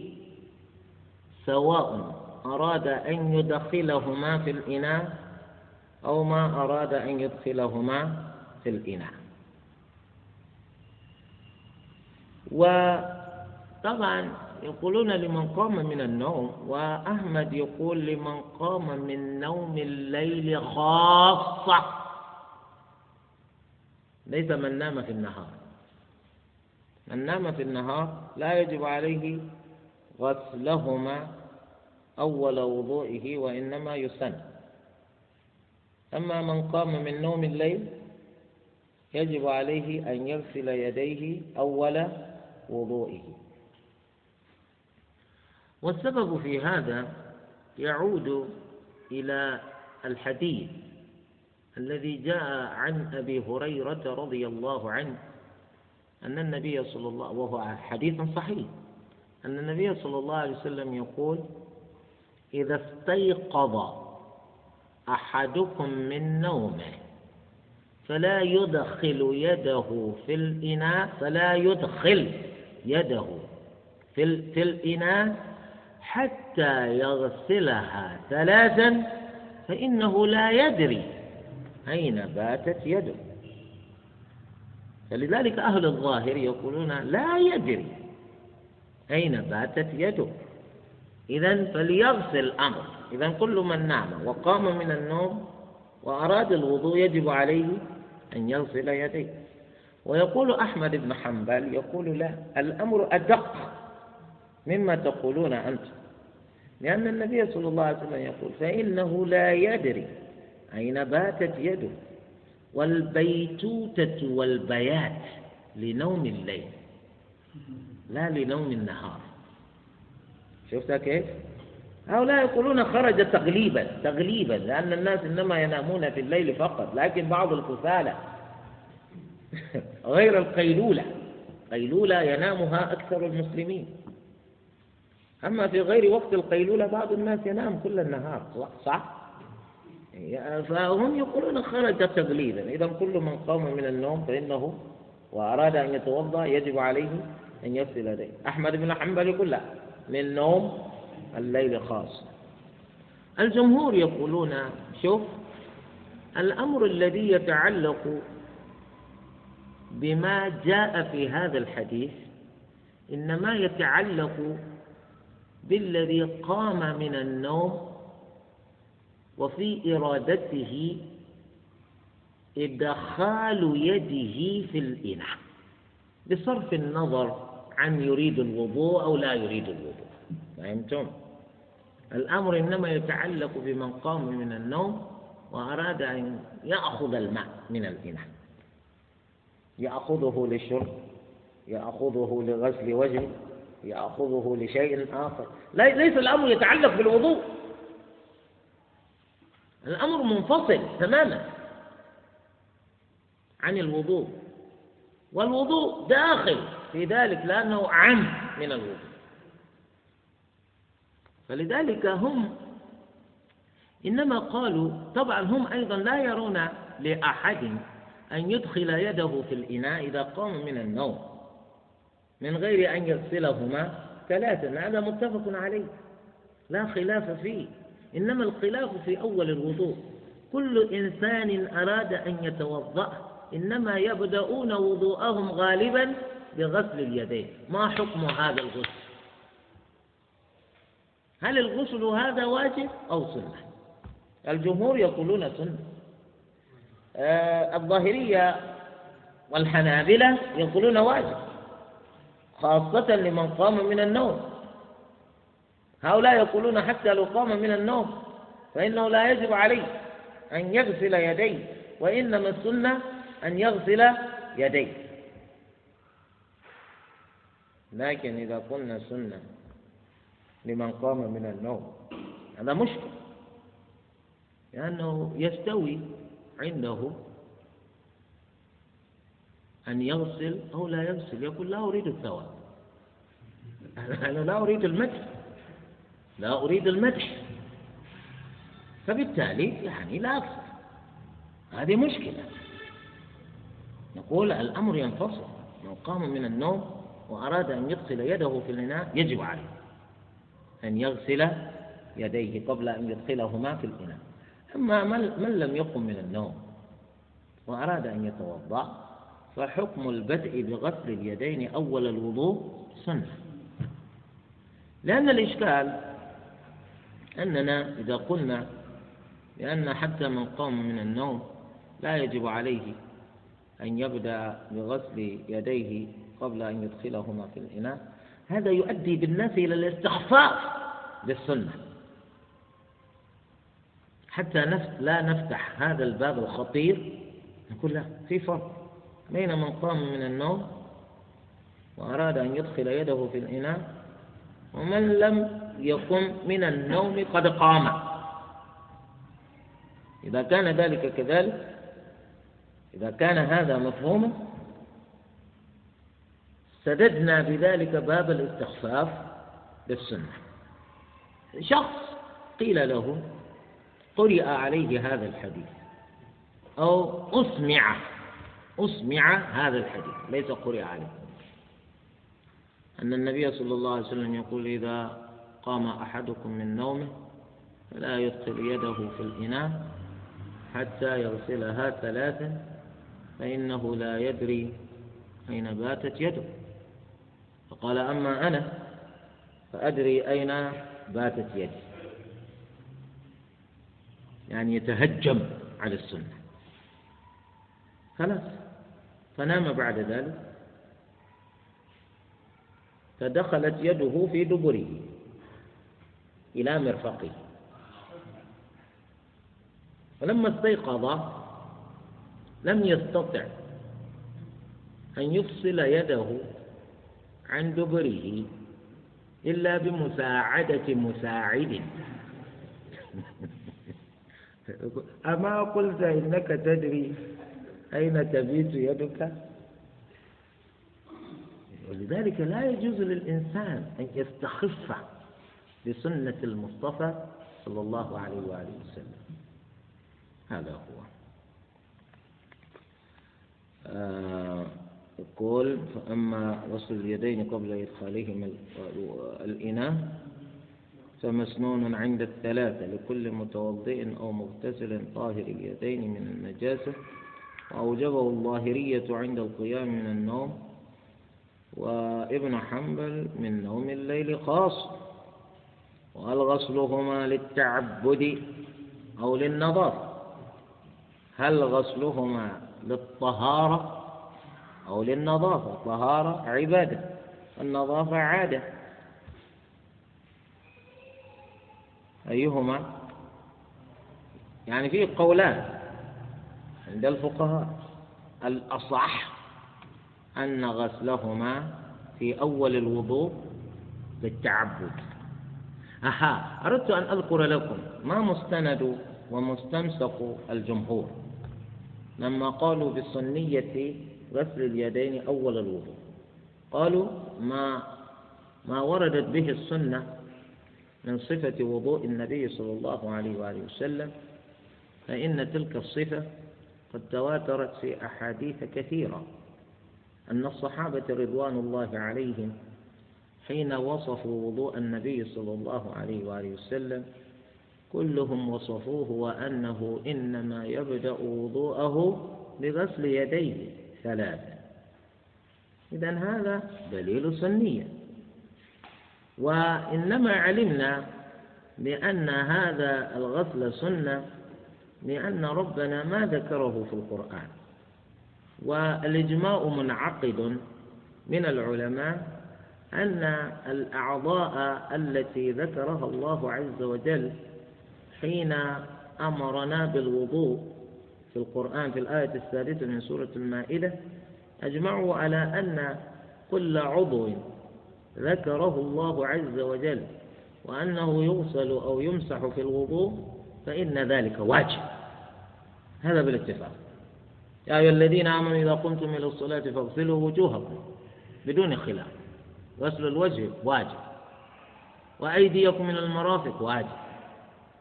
سواء أراد أن يدخلهما في الإناء أو ما أراد أن يدخلهما في الإناء. وطبعا يقولون لمن قام من النوم وأحمد يقول لمن قام من نوم الليل خاصة. ليس من نام في النهار. من نام في النهار لا يجب عليه غسلهما أول وضوئه وإنما يسن. أما من قام من نوم الليل يجب عليه أن يغسل يديه أول وضوئه. والسبب في هذا يعود إلى الحديث الذي جاء عن أبي هريرة رضي الله عنه أن النبي صلى الله وهو حديث صحيح أن النبي صلى الله عليه وسلم يقول إذا استيقظ أحدكم من نومه فلا يدخل يده في الإناء فلا يدخل يده في, في الإناء حتى يغسلها ثلاثا فإنه لا يدري أين باتت يده. فلذلك أهل الظاهر يقولون لا يدري أين باتت يده. إذا فليغسل الأمر. إذا كل من نام وقام من النوم وأراد الوضوء يجب عليه أن يغسل يديه. ويقول أحمد بن حنبل يقول لا الأمر أدق مما تقولون أنتم. لأن النبي صلى الله عليه وسلم يقول فإنه لا يدري أين باتت يده. والبيتوتة والبيات لنوم الليل لا لنوم النهار. شفت كيف؟ هؤلاء يقولون خرج تغليبا تغليبا لأن الناس إنما ينامون في الليل فقط لكن بعض الكسالى <laughs> غير القيلولة. قيلولة ينامها أكثر المسلمين. أما في غير وقت القيلولة بعض الناس ينام كل النهار صح؟ فهم يقولون خرج تغليبا إذا كل من قام من النوم فإنه وأراد أن يتوضأ يجب عليه أن يغسل يديه. أحمد بن حنبل يقول لا من نوم الليل خاص. الجمهور يقولون شوف الأمر الذي يتعلق بما جاء في هذا الحديث إنما يتعلق بالذي قام من النوم وفي إرادته إدخال يده في الإناء بصرف النظر عن يريد الوضوء أو لا يريد الوضوء فهمتم؟ الأمر إنما يتعلق بمن قام من النوم وأراد أن يأخذ الماء من الإناء يأخذه للشرب يأخذه لغسل وجه يأخذه لشيء آخر. ليس الأمر يتعلق بالوضوء. الأمر منفصل تماما عن الوضوء. والوضوء داخل في ذلك لأنه عام من الوضوء. فلذلك هم إنما قالوا طبعا هم أيضا لا يرون لأحد أن يدخل يده في الإناء إذا قام من النوم. من غير أن يغسلهما ثلاثا هذا متفق عليه. لا خلاف فيه. إنما الخلاف في أول الوضوء. كل إنسان أراد أن يتوضأ إنما يبدأون وضوءهم غالبا بغسل اليدين. ما حكم هذا الغسل؟ هل الغسل هذا واجب أو سنة؟ الجمهور يقولون سنة. آه الظاهرية والحنابلة يقولون واجب. خاصة لمن قام من النوم. هؤلاء يقولون حتى لو قام من النوم فإنه لا يجب عليه أن يغسل يديه وإنما السنة أن يغسل يديه. لكن إذا قلنا سنة لمن قام من النوم هذا مشكل لأنه يستوي عنده أن يغسل أو لا يغسل يقول لا أريد الثواب. <laughs> أنا لا أريد المدح. لا أريد المدح. فبالتالي يعني لا أكثر هذه مشكلة. نقول الأمر ينفصل. من قام من النوم وأراد أن يغسل يده في الإناء يجب عليه أن يغسل يديه قبل أن يدخلهما في الإناء. أما من لم يقم من النوم وأراد أن يتوضأ فحكم البدء بغسل اليدين أول الوضوء سنة. لأن الإشكال أننا إذا قلنا لأن حتى من قام من النوم لا يجب عليه أن يبدأ بغسل يديه قبل أن يدخلهما في الإناء هذا يؤدي بالناس إلى الاستخفاف بالسنة حتى لا نفتح هذا الباب الخطير نقول لا في فرق. بين من قام من النوم وأراد أن يدخل يده في الإناء ومن لم يقم من النوم قد قام. إذا كان ذلك كذلك إذا كان هذا مفهوما سددنا بذلك باب الاستخفاف بالسنة. شخص قيل له قرئ عليه هذا الحديث أو أسمع أسمع هذا الحديث ليس قرئ عليه. أن النبي صلى الله عليه وسلم يقول إذا قام أحدكم من نومه فلا يدخل يده في الإناء حتى يغسلها ثلاثا فإنه لا يدري أين باتت يده. فقال أما أنا فأدري أين باتت يدي. يعني يتهجم على السنة. خلاص. فنام بعد ذلك. فدخلت يده في دبره إلى مرفقه. فلما استيقظ لم يستطع أن يفصل يده عن دبره إلا بمساعدة مساعد. <laughs> أما قلت إنك تدري أين تبيت يدك؟ ولذلك لا يجوز للإنسان أن يستخف بسنة المصطفى صلى الله عليه وآله وسلم. هذا هو. آه يقول فأما غسل اليدين قبل إدخالهما الإناء فمسنون عند الثلاثة لكل متوضئ أو مغتسل طاهر اليدين من النجاسة وأوجبه الظاهرية عند القيام من النوم وابن حنبل من نوم الليل خاص. وهل غسلهما للتعبد أو للنظافة هل غسلهما للطهارة أو للنظافة؟ طهارة عبادة النظافة عادة. أيهما؟ يعني فيه قولان. عند الفقهاء. الأصح أن غسلهما في أول الوضوء بالتعبد. أها أردت أن أذكر لكم ما مستند ومستنسق الجمهور لما قالوا بالسنية غسل اليدين أول الوضوء. قالوا ما ما وردت به السنة من صفة وضوء النبي صلى الله عليه وآله وسلم فإن تلك الصفة قد تواترت في أحاديث كثيرة أن الصحابة رضوان الله عليهم حين وصفوا وضوء النبي صلى الله عليه وآله وسلم كلهم وصفوه وأنه إنما يبدأ وضوءه بغسل يديه ثلاثا إذا هذا دليل سنية. وإنما علمنا بأن هذا الغسل سنة لأن ربنا ما ذكره في القرآن. والإجماع منعقد من العلماء أن الأعضاء التي ذكرها الله عز وجل حين أمرنا بالوضوء في القرآن في الآية السادسة من سورة المائدة أجمعوا على أن كل عضو ذكره الله عز وجل وأنه يغسل أو يمسح في الوضوء فإن ذلك واجب. هذا بالاتفاق. يا أيها الذين آمنوا إذا قمتم إلى الصلاة فاغسلوا وجوهكم بدون خلاف. غسل الوجه واجب. وأيديكم من المرافق واجب.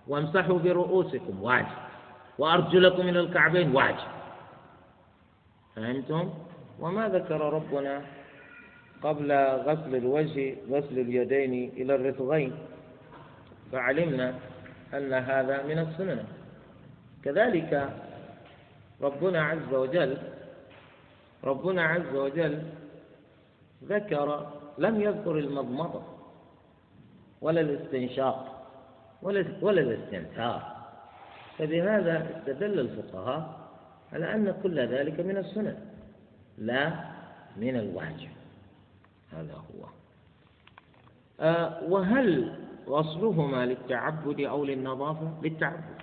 وامسحوا برؤوسكم واجب. وأرجلكم إلى الكعبين واجب. فهمتم؟ وما ذكر ربنا قبل غسل الوجه غسل اليدين إلى الرفغين فعلمنا أن هذا من السنن. كذلك ربنا عز وجل ربنا عز وجل ذكر لم يذكر المضمضة ولا الاستنشاق ولا ولا الاستنثار. فبهذا استدل الفقهاء على أن كل ذلك من السنن؟ لا من الواجب. هذا هو. أه وهل غسلهما للتعبد أو للنظافة للتعبد.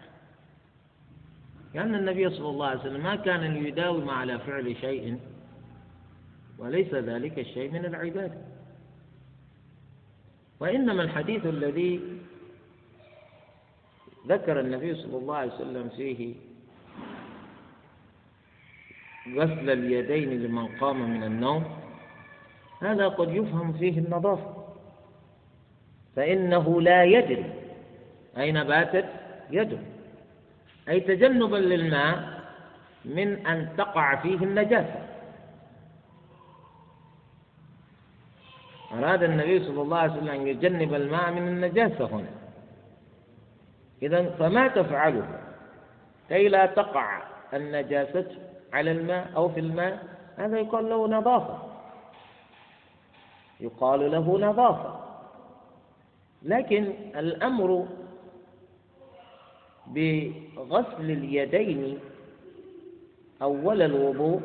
لأن النبي صلى الله عليه وسلم ما كان ليداوم على فعل شيء وليس ذلك الشيء من العبادة. وإنما الحديث الذي ذكر النبي صلى الله عليه وسلم فيه غسل اليدين لمن قام من النوم هذا قد يفهم فيه النظافة. فإنه لا يدري أين باتت؟ يده أي تجنبا للماء من أن تقع فيه النجاسة. أراد النبي صلى الله عليه وسلم أن يجنب الماء من النجاسة هنا. إذا فما تفعله؟ كي لا تقع النجاسة على الماء أو في الماء هذا يقال له نظافة. يقال له نظافة. لكن الأمر بغسل اليدين أول الوضوء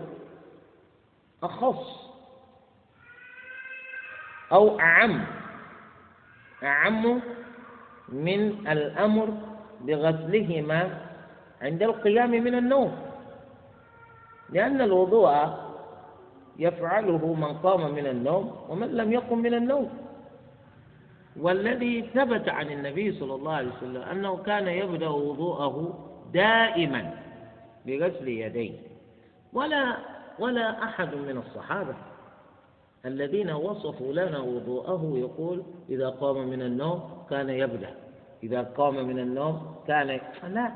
أخص أو أعم. أعم من الأمر بغسلهما عند القيام من النوم. لأن الوضوء يفعله من قام من النوم ومن لم يقم من النوم. والذي ثبت عن النبي صلى الله عليه وسلم أنه كان يبدأ وضوءه دائما بغسل يديه. ولا ولا أحد من الصحابة الذين وصفوا لنا وضوءه يقول إذا قام من النوم كان يبدأ إذا قام من النوم كان لا.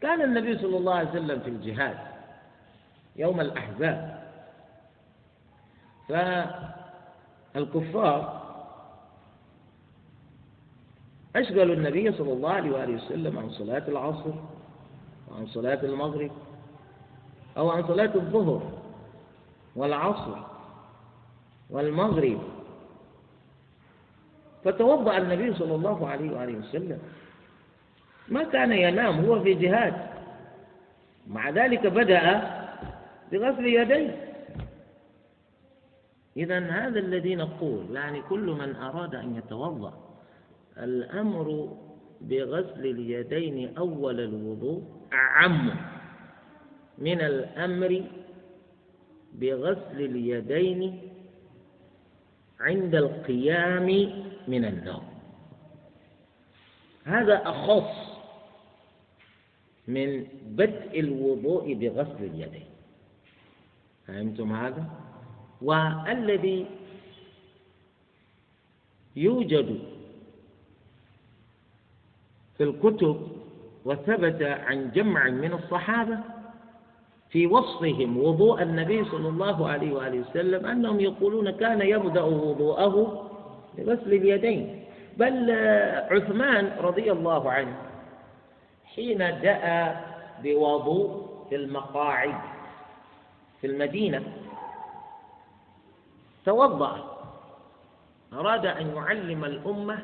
كان النبي صلى الله عليه وسلم في الجهاد يوم الأحزاب. فالكفار أشغلوا النبي صلى الله عليه وآله وسلم عن صلاة العصر وعن صلاة المغرب أو عن صلاة الظهر والعصر والمغرب. فتوضأ النبي صلى الله عليه وآله وسلم. ما كان ينام هو في جهاد. مع ذلك بدأ بغسل يديه. إذا هذا الذي نقول يعني كل من أراد أن يتوضأ الأمر بغسل اليدين أول الوضوء أعم من الأمر بغسل اليدين عند القيام من النوم. هذا أخص من بدء الوضوء بغسل اليدين. فهمتم هذا؟ والذي يوجد في الكتب وثبت عن جمع من الصحابة في وصفهم وضوء النبي صلى الله عليه وآله وسلم أنهم يقولون كان يبدأ وضوءه بغسل اليدين. بل عثمان رضي الله عنه حين دأ بوضوء في المقاعد في المدينة توضأ أراد أن يعلم الأمة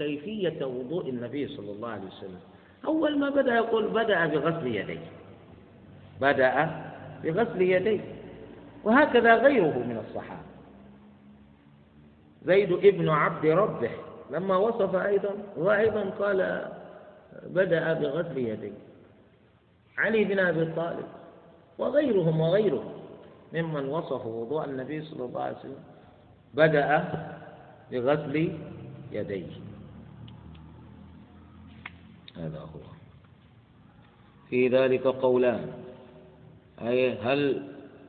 كيفية وضوء النبي صلى الله عليه وسلم؟ أول ما بدأ يقول بدأ بغسل يديه. بدأ بغسل يديه. وهكذا غيره من الصحابة. زيد ابن عبد ربه لما وصف أيضا وأيضا قال بدأ بغسل يديه. علي بن أبي طالب وغيرهم وغيرهم ممن وصفوا وضوء النبي صلى الله عليه وسلم بدأ بغسل يديه. هذا هو في ذلك قولان. أي هل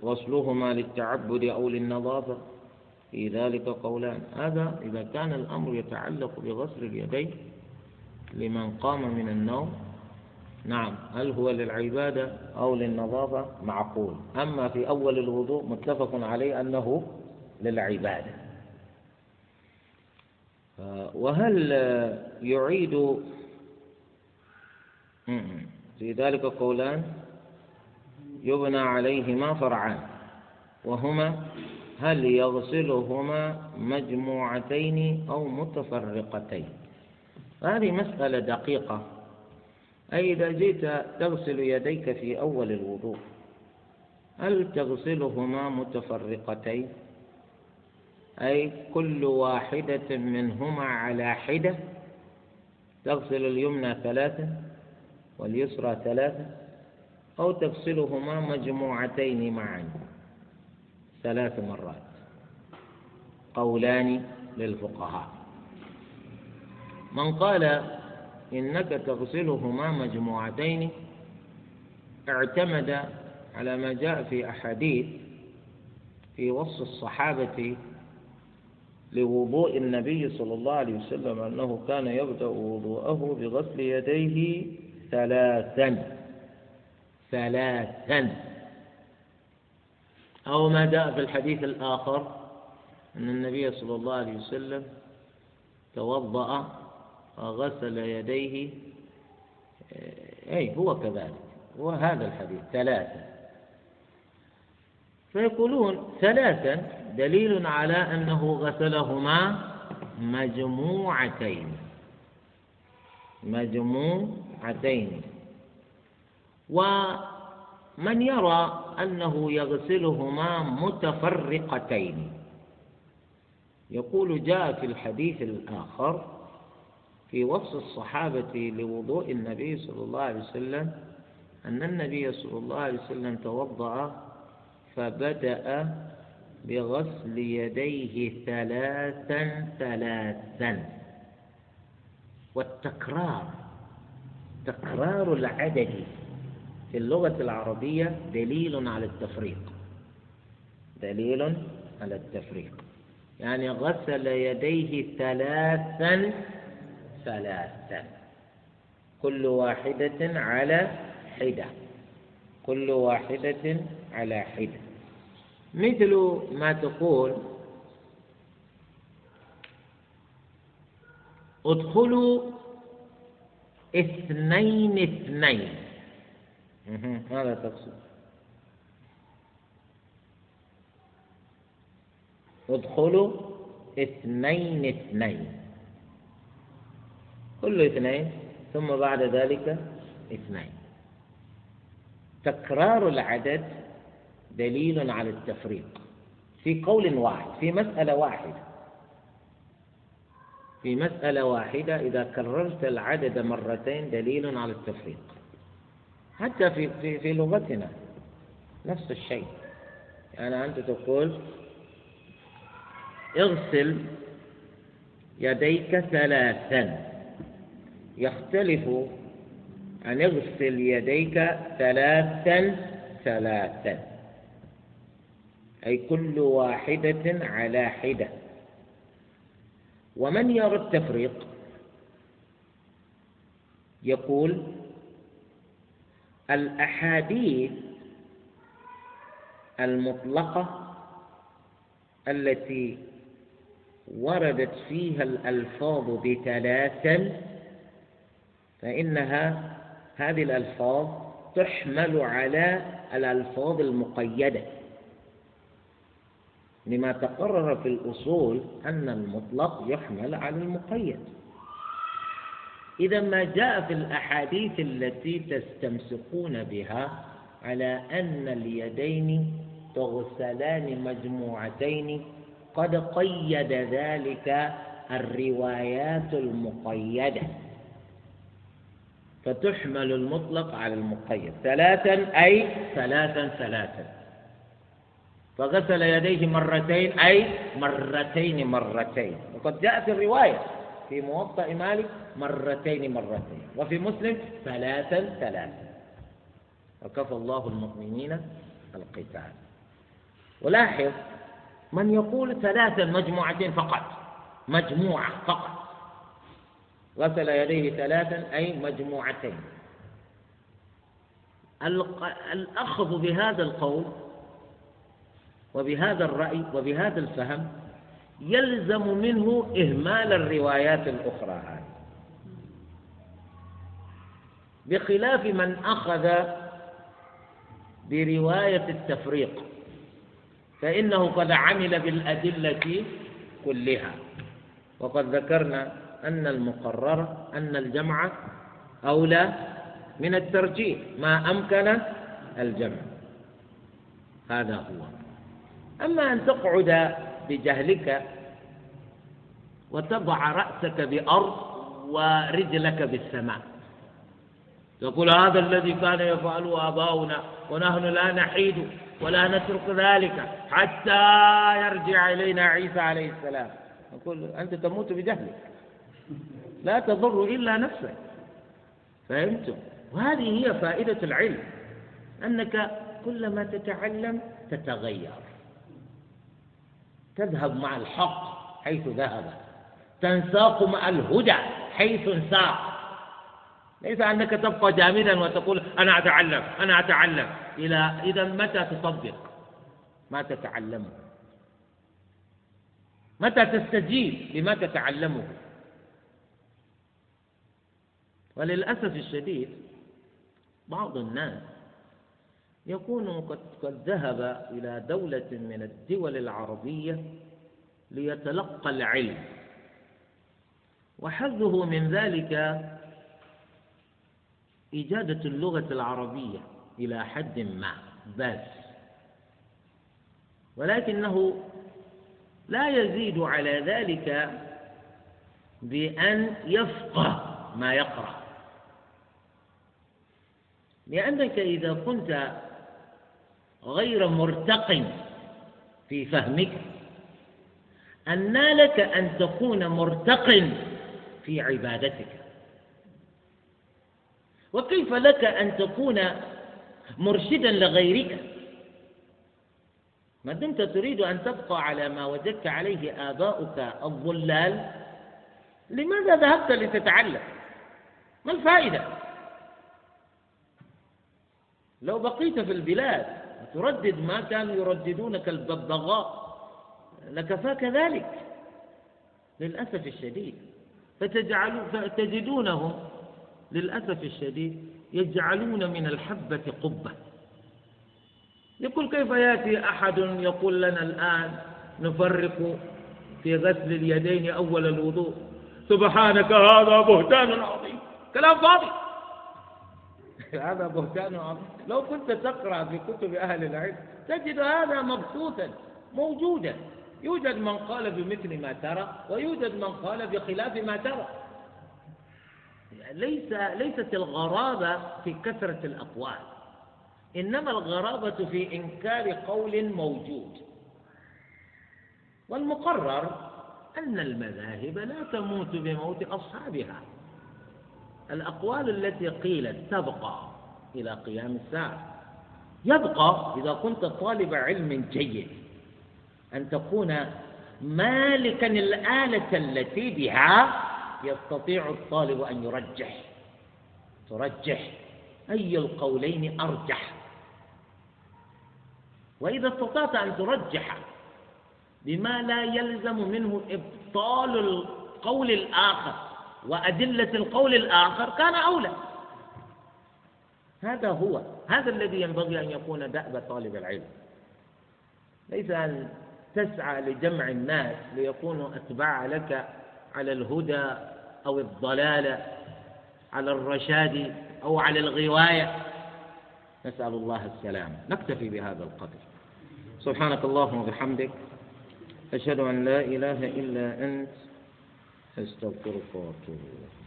غسلهما للتعبد أو للنظافة؟ في ذلك قولان. هذا إذا كان الأمر يتعلق بغسل اليدين لمن قام من النوم نعم هل هو للعبادة أو للنظافة؟ معقول. أما في أول الوضوء متفق عليه أنه للعبادة. وهل يعيد في ذلك قولان يبنى عليهما فرعان وهما هل يغسلهما مجموعتين أو متفرقتين؟ هذه مسألة دقيقة. أي إذا جئت تغسل يديك في أول الوضوء هل تغسلهما متفرقتين؟ أي كل واحدة منهما على حدة تغسل اليمنى ثلاثة واليسرى ثلاثة أو تغسلهما مجموعتين معا. ثلاث مرات. قولان للفقهاء. من قال إنك تغسلهما مجموعتين اعتمد على ما جاء في أحاديث في وصف الصحابة لوضوء النبي صلى الله عليه وسلم أنه كان يبدأ وضوءه بغسل يديه ثلاثا. ثلاثا. أو ما جاء في الحديث الآخر أن النبي صلى الله عليه وسلم توضأ وغسل يديه. أي هو كذلك. هو هذا الحديث ثلاثا. فيقولون ثلاثا دليل على أنه غسلهما مجموعتين. مجموعتين ومن يرى أنه يغسلهما متفرقتين. يقول جاء في الحديث الآخر في وصف الصحابة لوضوء النبي صلى الله عليه وسلم أن النبي صلى الله عليه وسلم توضأ فبدأ بغسل يديه ثلاثا ثلاثا. والتكرار تكرار العدد في اللغة العربية دليل على التفريق. دليل على التفريق. يعني غسل يديه ثلاثا ثلاثا. كل واحدة على حدة. كل واحدة على حدة. مثل ما تقول ادخلوا اثنين اثنين. ماذا تقصد؟ ادخلوا اثنين اثنين. كل اثنين ثم بعد ذلك اثنين. تكرار العدد دليل على التفريق في قول واحد في مسألة واحدة. في مسألة واحدة إذا كررت العدد مرتين دليل على التفريق. حتى في في في لغتنا نفس الشيء. يعني أنت تقول اغسل يديك ثلاثا. يختلف أن اغسل يديك ثلاثا ثلاثا. أي كل واحدة على حدة. ومن يرى التفريق؟ يقول الأحاديث المطلقة التي وردت فيها الألفاظ بثلاثا فإنها هذه الألفاظ تحمل على الألفاظ المقيدة. لما تقرر في الأصول أن المطلق يحمل على المقيد. إذا ما جاء في الأحاديث التي تستمسكون بها على أن اليدين تغسلان مجموعتين قد قيد ذلك الروايات المقيدة. فتحمل المطلق على المقيد. ثلاثا أي ثلاثا ثلاثا. فغسل يديه مرتين أي مرتين مرتين. وقد جاء في الرواية في موطأ مالك مرتين مرتين وفي مسلم ثلاثا ثلاثا. وكفى الله المؤمنين القتال. ولاحظ من يقول ثلاثا مجموعتين فقط مجموعة فقط. غسل يديه ثلاثا أي مجموعتين. الأخذ بهذا القول وبهذا الرأي وبهذا الفهم يلزم منه إهمال الروايات الأخرى هذه. بخلاف من أخذ برواية التفريق فإنه قد عمل بالأدلة كلها. وقد ذكرنا أن المقرر أن الجمع أولى من الترجيح ما أمكن الجمع. هذا هو. أما أن تقعد بجهلك وتضع رأسك بأرض ورجلك بالسماء. تقول هذا الذي كان يفعله آباؤنا ونحن لا نحيد ولا نترك ذلك حتى يرجع إلينا عيسى عليه السلام. نقول أنت تموت بجهلك. لا تضر إلا نفسك. فهمتم؟ وهذه هي فائدة العلم أنك كلما تتعلم تتغير. تذهب مع الحق حيث ذهب. تنساق مع الهدى حيث انساق. ليس أنك تبقى جامدا وتقول أنا أتعلم أنا أتعلم. إلى إذا متى تطبق؟ ما تتعلمه. متى تستجيب لما تتعلمه؟ وللأسف الشديد بعض الناس يكون قد, قد ذهب إلى دولة من الدول العربية ليتلقى العلم. وحظه من ذلك إجادة اللغة العربية إلى حد ما بس. ولكنه لا يزيد على ذلك بأن يفقه ما يقرأ. لأنك إذا كنت غير مرتق في فهمك. أن لك أن تكون مرتق في عبادتك. وكيف لك أن تكون مرشدا لغيرك؟ ما دمت تريد أن تبقى على ما وجدت عليه آباؤك الضلال؟ لماذا ذهبت لتتعلم؟ ما الفائدة؟ لو بقيت في البلاد تردد ما كانوا يرددونك الببغاء لكفاك ذلك. للأسف الشديد. فتجعلوا فتجدونهم للأسف الشديد يجعلون من الحبة قبة. يقول كيف يأتي أحد يقول لنا الآن نفرق في غسل اليدين أول الوضوء. سبحانك هذا بهتان عظيم. كلام فاضي. هذا بهتان عظيم لو كنت تقرأ في كتب أهل العلم تجد هذا مبثوثا موجودا. يوجد من قال بمثل ما ترى ويوجد من قال بخلاف ما ترى. ليس ليست الغرابة في كثرة الأقوال إنما الغرابة في إنكار قول موجود. والمقرر أن المذاهب لا تموت بموت أصحابها. الأقوال التي قيلت تبقى إلى قيام الساعة. يبقى إذا كنت طالب علم جيد أن تكون مالكا الآلة التي بها يستطيع الطالب أن يرجح. ترجح. أي القولين أرجح. وإذا استطعت أن ترجح بما لا يلزم منه إبطال القول الآخر وأدلة القول الآخر كان أولى. هذا هو هذا الذي ينبغي أن يكون دأب طالب العلم. ليس أن تسعى لجمع الناس ليكونوا أتباع لك على الهدى أو الضلالة على الرشاد أو على الغواية. نسأل الله السلام نكتفي بهذا القدر. سبحانك اللهم وبحمدك. أشهد أن لا إله إلا أنت. أستغفرك وأتوب إليك